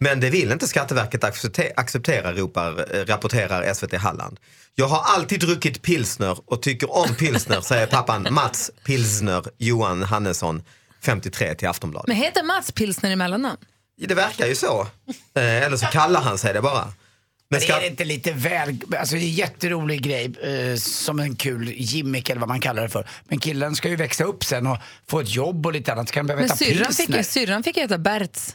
Men det vill inte Skatteverket accepte- acceptera, ropar, eh, rapporterar SVT Halland. Jag har alltid druckit pilsner och tycker om pilsner, säger pappan Mats Pilsner Johan Hannesson, 53 till Aftonbladet. Men heter Mats Pilsner i mellannamn? Det verkar ju så. Eller så kallar han sig det bara. Men är det inte lite väl, alltså det är en jätterolig grej, eh, som en kul gimmick eller vad man kallar det för. Men killen ska ju växa upp sen och få ett jobb och lite annat. Ska han behöva Men syrran fick, syrran fick heta Berts.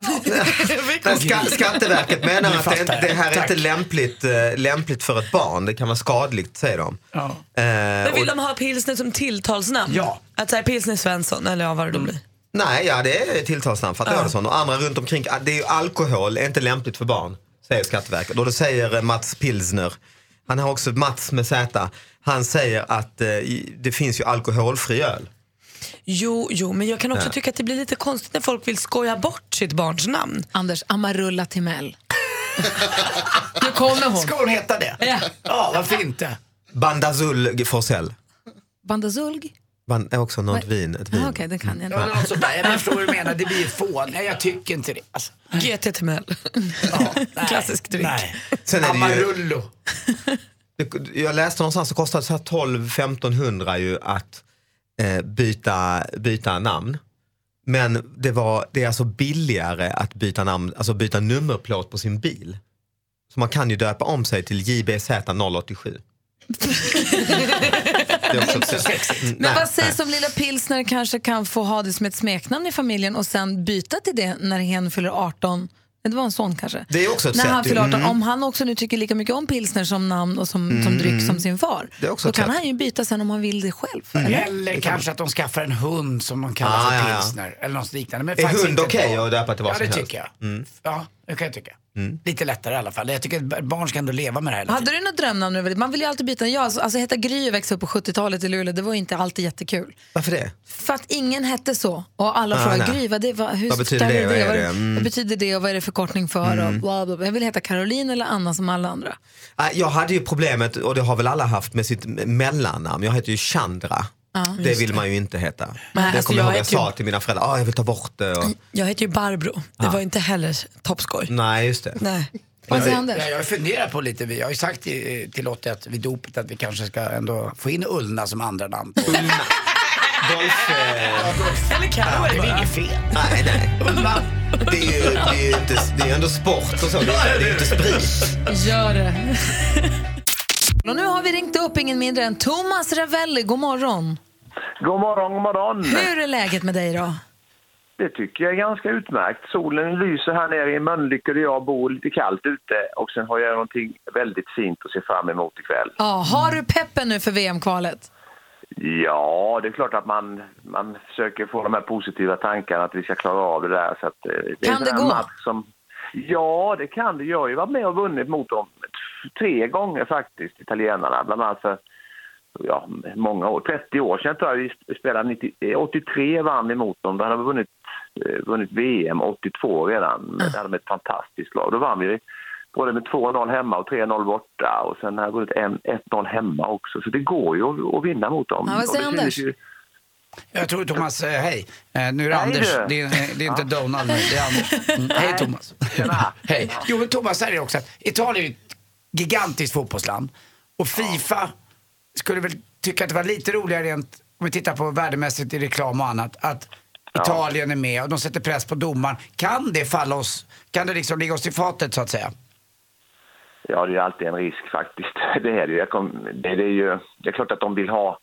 Men ska, Skatteverket menar att det, det här är Tack. inte lämpligt, eh, lämpligt för ett barn. Det kan vara skadligt, säger de. Ja. Eh, Men vill och- de ha pilsner som tilltalsnamn? Ja. Att säga pilsner Svensson eller ja, vad det då blir. Nej, ja det är tilltalsnamn, fattar jag det som. Och andra runt omkring, det är ju alkohol, är inte lämpligt för barn, säger Skatteverket. Och då säger eh, Mats Pilsner, Han har också Mats med Z. Han säger att eh, det finns ju alkoholfri öl. Jo, jo, men jag kan också Ja. tycka att det blir lite konstigt när folk vill skoja bort sitt barns namn. Anders, Amarulla Timell. nu kommer hon. Ska hon heta det? Ja. Ja, varför inte? Bandazul Forsell. Bandazulg? Band, är också något Vad- vin. Ett vin. Ja, Okej, det kan jag Ja, inte. något sånt där. Jag förstår vad du menar, det blir ju fån. Nej, jag tycker inte det. Alltså, GT Timell. Klassisk dryck. nej. Sen är det ju- Amarullo. Det- Jag läste någonstans att det kostar så här 12-1500 ju att eh, byta, byta namn. Men det, var, det är alltså billigare att byta namn, alltså byta nummerplåt på sin bil. Så man kan ju döpa om sig till JBZ 087. Det är också Inte så sexigt. Mm, Men nej, vad sägs om lilla pilsner kanske kan få ha det som ett smeknamn i familjen och sen byta till det när hen fyller 18? Det var en sån kanske. Det är också ett när sätt han fyller 18, Mm. om han också nu tycker lika mycket om pilsner som namn och som, som Mm. dryck som sin far, Det är också då kan sätt. han ju byta sen om han vill det själv. Eller, Eller? kanske att de skaffar en hund som de kallar Ah, för ja, ja. pilsner. Eller något liknande. Men Är hund okej barn. att döpa till vad Ja, som det helst? tycker jag. Mm. Ja, det kan jag tycka. Mm. Lite lättare i alla fall. Jag tycker att barn ska ändå leva med det här Hade du något drömnamn? nu? Man vill ju alltid byta. Jag, alltså, alltså heta Gry och växa upp på 70-talet i Luleå, det var inte alltid jättekul. Varför det? För att ingen hette så. Och alla Ah, frågade. Gry, vad, det, vad, hur Vad betyder det? Vad är Vad, det? Mm. vad betyder det och vad är det förkortning för? Och Mm. bla, bla, bla. Jag vill heta Caroline eller Anna som alla andra. Ah, Jag hade ju problemet, och det har väl alla haft med sitt mellannamn. Jag heter ju Chandra. Ja, det vill man ju inte heta. Nej, det alltså, kommer jag ihåg jag ju- sa till mina föräldrar, ah, jag vill ta bort det. Och... Jag heter ju Barbro. Det var inte heller toppskoj. Nej, just det. Nej. Jag, Anders? jag, jag funderar på lite, jag har ju sagt till, till Lottie att vid dopet att vi kanske ska ändå få in Ullna som andra namn. På. Dolph, eh, Eller kan Ja, det är väl inget fel. nej, nej. Ullna. Det är ju det är ju inte, det är ju ändå sport och så, det är, det är ju inte sprit. Gör det. och nu har vi ringt upp ingen mindre än Thomas Ravelli. God morgon. God morgon, god morgon. Hur är läget med dig då? Det tycker jag är ganska utmärkt. Solen lyser här nere i Mölnlycke där jag bor, lite kallt ute. Och sen har jag någonting väldigt fint att se fram emot ikväll. Ja, har du peppen nu för VM-kvalet? Ja, det är klart att man, man försöker få de här positiva tankarna att vi ska klara av det där. Så att, eh, det Kan det gå? Som, ja, det kan det. Jag har ju varit med och vunnit mot dem tre gånger faktiskt, italienarna. Bland annat för ja, många år, 30 år sedan tror jag vi spelade. 90, eh, 83 vann vi mot dem. Då hade vi vunnit, eh, vunnit VM 82 redan. Men det hade de ett fantastiskt lag. Då vann vi både med 2-0 hemma och 3-0 borta. Och sen har jag vunnit en- 1-0 hemma också. Så det går ju att, att vinna mot dem. Ja, vad säger Anders? ju- Jag tror Thomas, eh, hej. Eh, nu är det Hej, Anders. du. Det är, det är inte Donald nu, det är Anders. Mm. Hej Thomas. hej. Jo men Thomas, här är det också Italien är ett gigantiskt fotbollsland. Och Fifa skulle väl tycka att det var lite roligare rent, om vi tittar på värdemässigt i reklam och annat, att Italien är med och de sätter press på domaren. Kan det falla oss, kan det liksom ligga oss i fatet så att säga? Ja, det är alltid en risk faktiskt. Det är det ju. Det, det är ju. Det är klart att de vill ha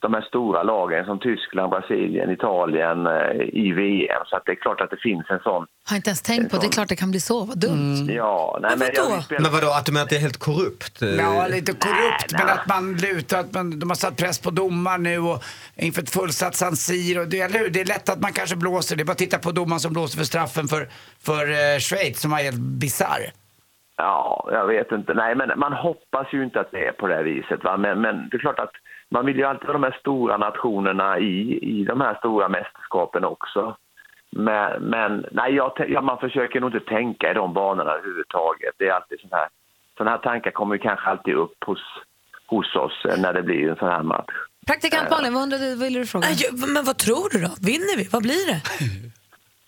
de här stora lagen som Tyskland, Brasilien, Italien eh, i VM. Så att det är klart att det finns en sån. Har inte ens tänkt på. Det är klart det kan bli så. Vad dumt. Ja, nej, men, jag vill spela- Men vadå, att du menar att det är helt korrupt? eh? Ja, lite korrupt, men att man lutar, att man, de har satt press på domaren nu och inför ett fullsatt San Siro. Det, eller hur? det är lätt att man kanske blåser. Det är bara att titta på domaren som blåser för straffen för, för eh, Schweiz som var helt bisarr. Ja, jag vet inte. Nej, men man hoppas ju inte att det är på det här viset. Va? Men, men det är klart att man vill ju alltid ha de här stora nationerna i, i de här stora mästerskapen också. Men, men nej, jag, ja, man försöker nog inte tänka i de banorna överhuvudtaget. Det är alltid sån här, såna här tankar kommer ju kanske alltid upp hos, hos oss eh, när det blir en sån här match. Praktikant Malin, vad, undrade, ville du fråga? Jag- Men vad tror du då? Vinner vi? Vad blir det?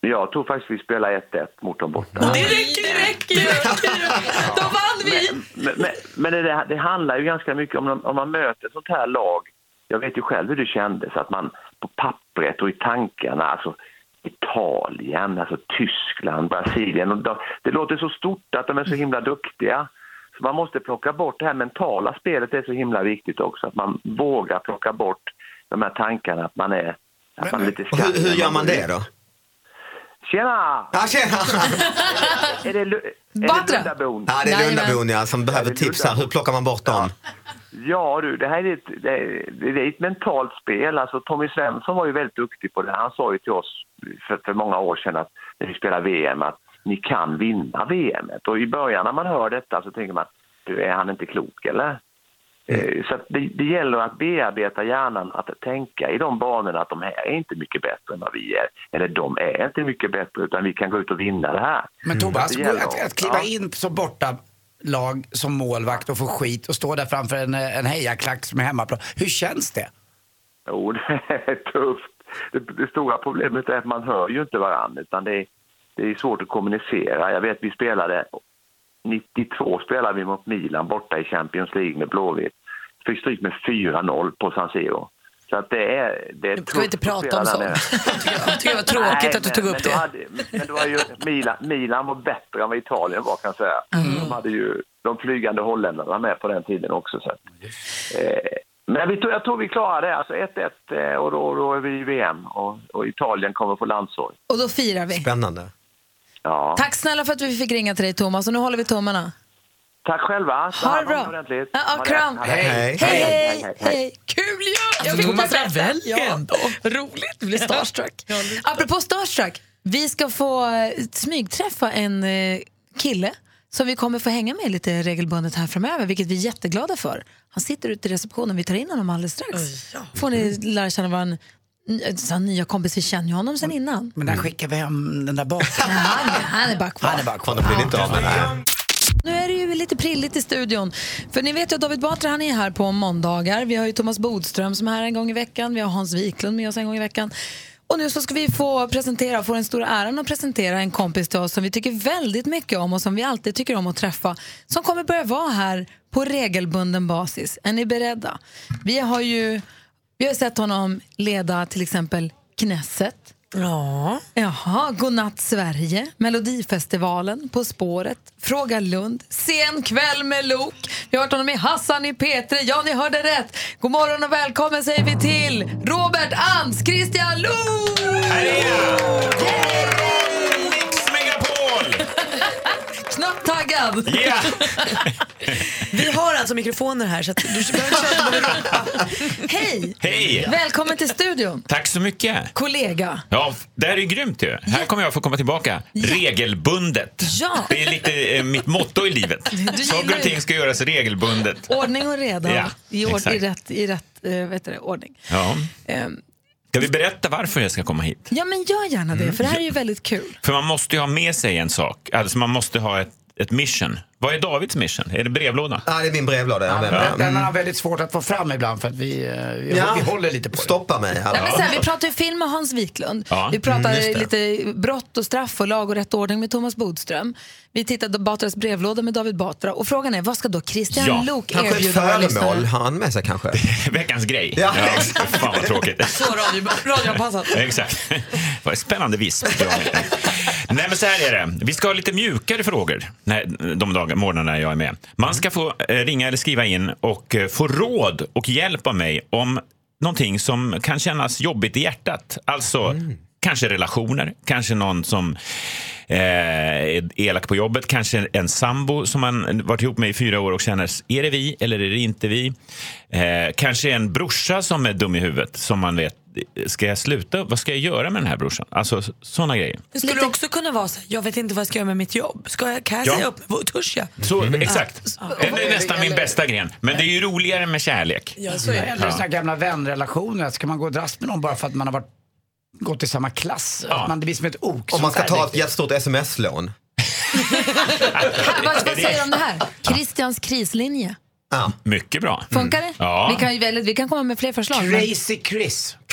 Jag tror faktiskt vi spelar 1-1 mot dem borta. Det räcker, det räcker ju! Då vann vi! Men, men, men det, det handlar ju ganska mycket om om man möter ett sånt här lag. Jag vet ju själv hur det kändes att man på pappret och i tankarna, alltså Italien, alltså Tyskland, Brasilien. Och de, det låter så stort att de är så himla duktiga. Så man måste plocka bort det här mentala spelet, det är så himla viktigt också. Att man vågar plocka bort de här tankarna att man är, att man är lite Och hur, hur gör man det då? Tjena! Ja, tjena! är det, är det Batra? Lundabon? Ja, det är Lundabon ja, som behöver det är tips här. Hur plockar man bort dem? Ja du, det här är ett, det är, det är ett mentalt spel. Alltså, Tommy Svensson var ju väldigt duktig på det. Han sa ju till oss för, för många år sedan att när vi spelar VM att ni kan vinna VM. Och i början när man hör detta så tänker man du, är han inte klok eller? Eh, Så att det, det gäller att bearbeta hjärnan, att tänka i de banorna att de här är inte mycket bättre än vad vi är. Eller de är inte mycket bättre utan vi kan gå ut och vinna det här. Men Thomas, Det gäller att, att kliva in som borta lag som målvakt och få skit och stå där framför en, en hejaklack som är hemmaplan. Hur känns det? Jo, det är tufft. Det, det stora problemet är att man hör ju inte varandra utan det är, det är svårt att kommunicera. Jag vet vi spelade 92 spelade vi mot Milan borta i Champions League med Blåvitt. Fick stryk med 4-0 på San Siro. Så att det är, det är Ska vi inte prata om sånt? Jag tycker det var tråkigt Nej, att du men- tog upp men det. Hade, men då var ju Milan, Milan var bättre än vad Italien var kan jag säga. Mm. De hade ju de flygande holländarna med på den tiden också. Så. Eh, men vi, jag tror vi klarar det. Alltså 1-1 eh, och då, då är vi i VM och, och Italien kommer få landssorg. Och då firar vi. Spännande. Ja. Tack snälla för att vi fick ringa till dig Thomas och nu håller vi tummarna. Tack själva. Ta Ha det bra. Ja, ja, Ha det. kram. Hej. Hej, hej. Kul ju! Jag Alltså, fick Thomas. Ravelli Ja, ändå. Roligt, du blir starstruck. Apropå starstruck, vi ska få eh, smygträffa en eh, kille som vi kommer få hänga med lite regelbundet här framöver, vilket vi är jätteglada för. Han sitter ute i receptionen, vi tar in honom alldeles strax. Får ni lära känna vår nya kompis, vi känner ju honom sen innan. Men där skickar vi hem den där bak. Han, han är bara kvar. Han är bara kvar. Då blir inte av med det här. Nu är det ju lite prilligt i studion. För ni vet ju att David Batra han är här på måndagar. Vi har ju Thomas Bodström som är här en gång i veckan. Vi har Hans Wiklund med oss en gång i veckan. Och nu så ska vi få presentera, få den stora äran att presentera en kompis till oss som vi tycker väldigt mycket om och som vi alltid tycker om att träffa. Som kommer börja vara här på regelbunden basis. Är ni beredda? Vi har ju vi har sett honom leda till exempel Knesset. Ja. Jaha, Godnatt Sverige, Melodifestivalen, På spåret, Fråga Lund, Sen kväll med Lok. Vi har hört honom i Hassan i P3. Ja, ni hörde rätt. God morgon och välkommen säger vi till Robert Ans Christian Lok! Här är jag! Knappt taggad. Ja! Vi har alltså mikrofoner här så att du behöver köra. Hej! Hej! Välkommen till studion, Tack så mycket. kollega. Ja, det här är grymt ju. Här kommer jag få komma tillbaka regelbundet. Ja. Det är lite eh, mitt motto i livet. Saker och ting ska göras regelbundet. Ordning och reda Ja, i, ord, i exakt. rätt, i rätt eh, vet du, det, ordning. Ja. Ehm, Ska vi berätta varför jag ska komma hit? ja, men gör gärna det, för det här är ju väldigt kul. För man måste ju ha med sig en sak. Alltså man måste ha ett, ett mission. Vad är Davids mission? Är det brevlåda? Ja, det är min brevlåda. Ja, men den har väldigt svårt att få fram ibland för att vi, eh, vi, Ja. vi håller lite på det. Stoppa mig. Nej, men här, vi pratar ju film med Hans Wiklund. Ja, vi pratar mm, lite brott och straff och lag och rätt ordning med Thomas Bodström. Vi tittade på Batras brevlåda med David Batra. Och frågan är, vad ska då Christian Ja, Lok erbjuda våra lyssnare? har han med sig kanske. Veckans grej. Ja, Fan vad tråkigt. Så radio, radioanpassat. Exakt. Vad spännande visp. Nej, men så här är det. Vi ska ha lite mjukare frågor när, de dagar, morgnarna jag är med. Man ska få eh, ringa eller skriva in och eh, få råd och hjälp av mig om någonting som kan kännas jobbigt i hjärtat. Alltså kanske relationer, kanske någon som eh, elak på jobbet, kanske en sambo som man varit ihop med i fyra år och känner, är det vi eller är det inte vi? Eh, kanske en brorsa som är dum i huvudet som man vet, ska jag sluta? Vad ska jag göra med den här brorsan? Alltså sådana grejer. Det skulle också kunna vara så jag vet inte vad jag ska göra med mitt jobb. Ska jag, kan jag Ja. säga upp mig? Törs jag? Så, Mm. Exakt. Det är nästan min bästa gren. Men det är ju roligare med kärlek. Ja, så är det. Eller här gamla vänrelationer. Ska man gå och dras med någon bara för att man har varit, gått i samma klass? Att man, det blir som ett ok. Om man ska ta ett jättestort sms-lån. Vad, vad säger du om det här? Christians krislinje. Ja. Mycket bra. Funkar det? Ja. Vi, kan ju välja, vi kan komma med fler förslag. men- Crazy Chris.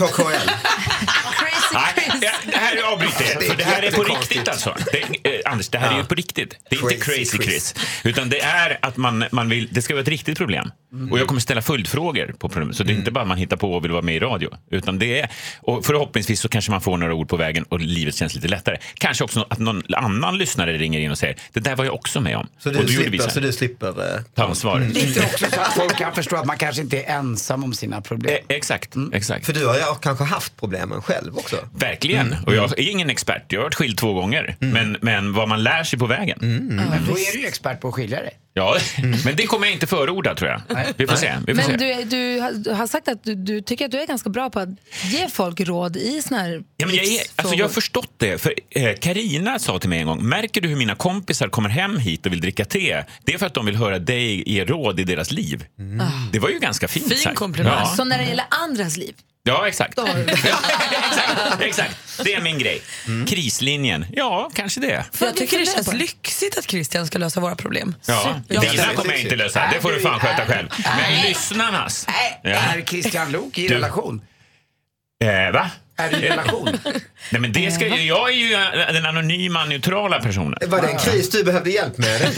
Nej, det- här är avbryter för det här är på riktigt alltså. Det, eh, Anders, det här är ju på riktigt. Det är inte Crazy Chris. Chris. Utan det är att man, man vill, det ska vara ett riktigt problem. Och jag kommer ställa följdfrågor på problemet. Så det är inte bara man hittar på och vill vara med i radio. Utan det är, och förhoppningsvis så kanske man får några ord på vägen och livet känns lite lättare. Kanske också att någon annan lyssnare ringer in och säger det där var jag också med om. Så du slipper, så du slipper eh, Ta ansvar. Lite också så att folk kan förstå att man kanske inte är ensam om sina problem. Eh, exakt, exakt. För du har ju kanske haft problemen själv också. Verkligen. Och jag är ingen expert. Jag har varit skild två gånger. Men, men vad man lär sig på vägen. Men då är du ju expert på att skilja dig. Ja, men det kommer jag inte förorda tror jag. Vi får se. Vi får Men se. du, du har- sagt att du, du tycker att du är ganska bra på att ge folk råd i såna här Ja, men jag, är, alltså, jag har förstått det. För eh, Karina sa till mig en gång, märker du hur mina kompisar kommer hem hit och vill dricka te? Det är för att de vill höra dig ge råd i deras liv. Det var ju ganska fint Fin komplimang. Ja. Så när det gäller andras liv, Ja, exakt. exakt. Exakt. Det är min grej. Krislinjen, ja, kanske det. För jag tycker det känns lyxigt att Christian ska lösa våra problem. Ja, dina kommer jag inte lösa. Det får du fan sköta själv. Men lyssnarnas. Ja. Är Christian Lok i Du- relation? Eh, va? Är i relation? Nej, men det ska, ju- jag är ju eh, den anonyma, neutrala personen. Var det en kris du behövde hjälp med?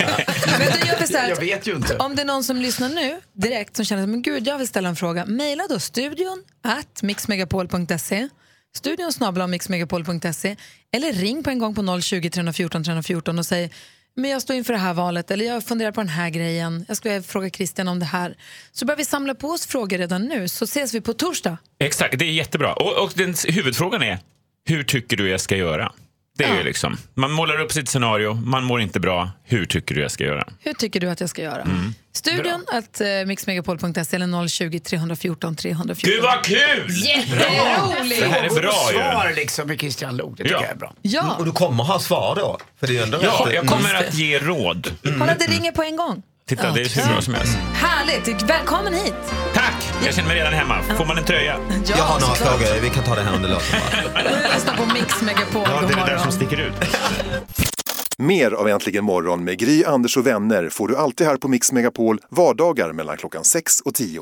Men du, jag, att Jag vet ju inte. Om det är någon som lyssnar nu direkt som känner att men gud, jag vill ställa en fråga, mejla då studion at mixmegapol.se studion snabla mixmegapol.se eller ring på en gång på 020 314 314 och säg men jag står inför det här valet eller jag funderar på den här grejen. Jag skulle fråga Christian om det här. Så börjar vi samla på oss frågor redan nu så ses vi på torsdag. Exakt, det är jättebra. Och, och den, huvudfrågan är, hur tycker du jag ska göra? Det är ju liksom, man målar upp sitt scenario, man mår inte bra. Hur tycker du jag ska göra? Hur tycker du att jag ska göra? Mm. Studion att uh, mixmegapol.se eller 020 314 314. Gud vad kul! Jätteroligt! Det här är bra ju. Svar liksom med Christian Lok, det tycker Ja. jag är bra. Ja. Och du kommer ha svar då? För det är ändå Ja, jag kommer att ge råd. Kolla, det ringer på en gång. Titta, det är hur bra som helst. Härligt! Välkommen hit! Tack! Jag känner mig redan hemma. Får man en tröja? Jag har några såklart. frågor, vi kan ta det här under låten bara. Lyssna på Mix Megapol. Ja, God det är det där morgon. som sticker ut. Mer av Äntligen morgon med Gry, Anders och vänner får du alltid här på Mix Megapol vardagar mellan klockan 6 och 10.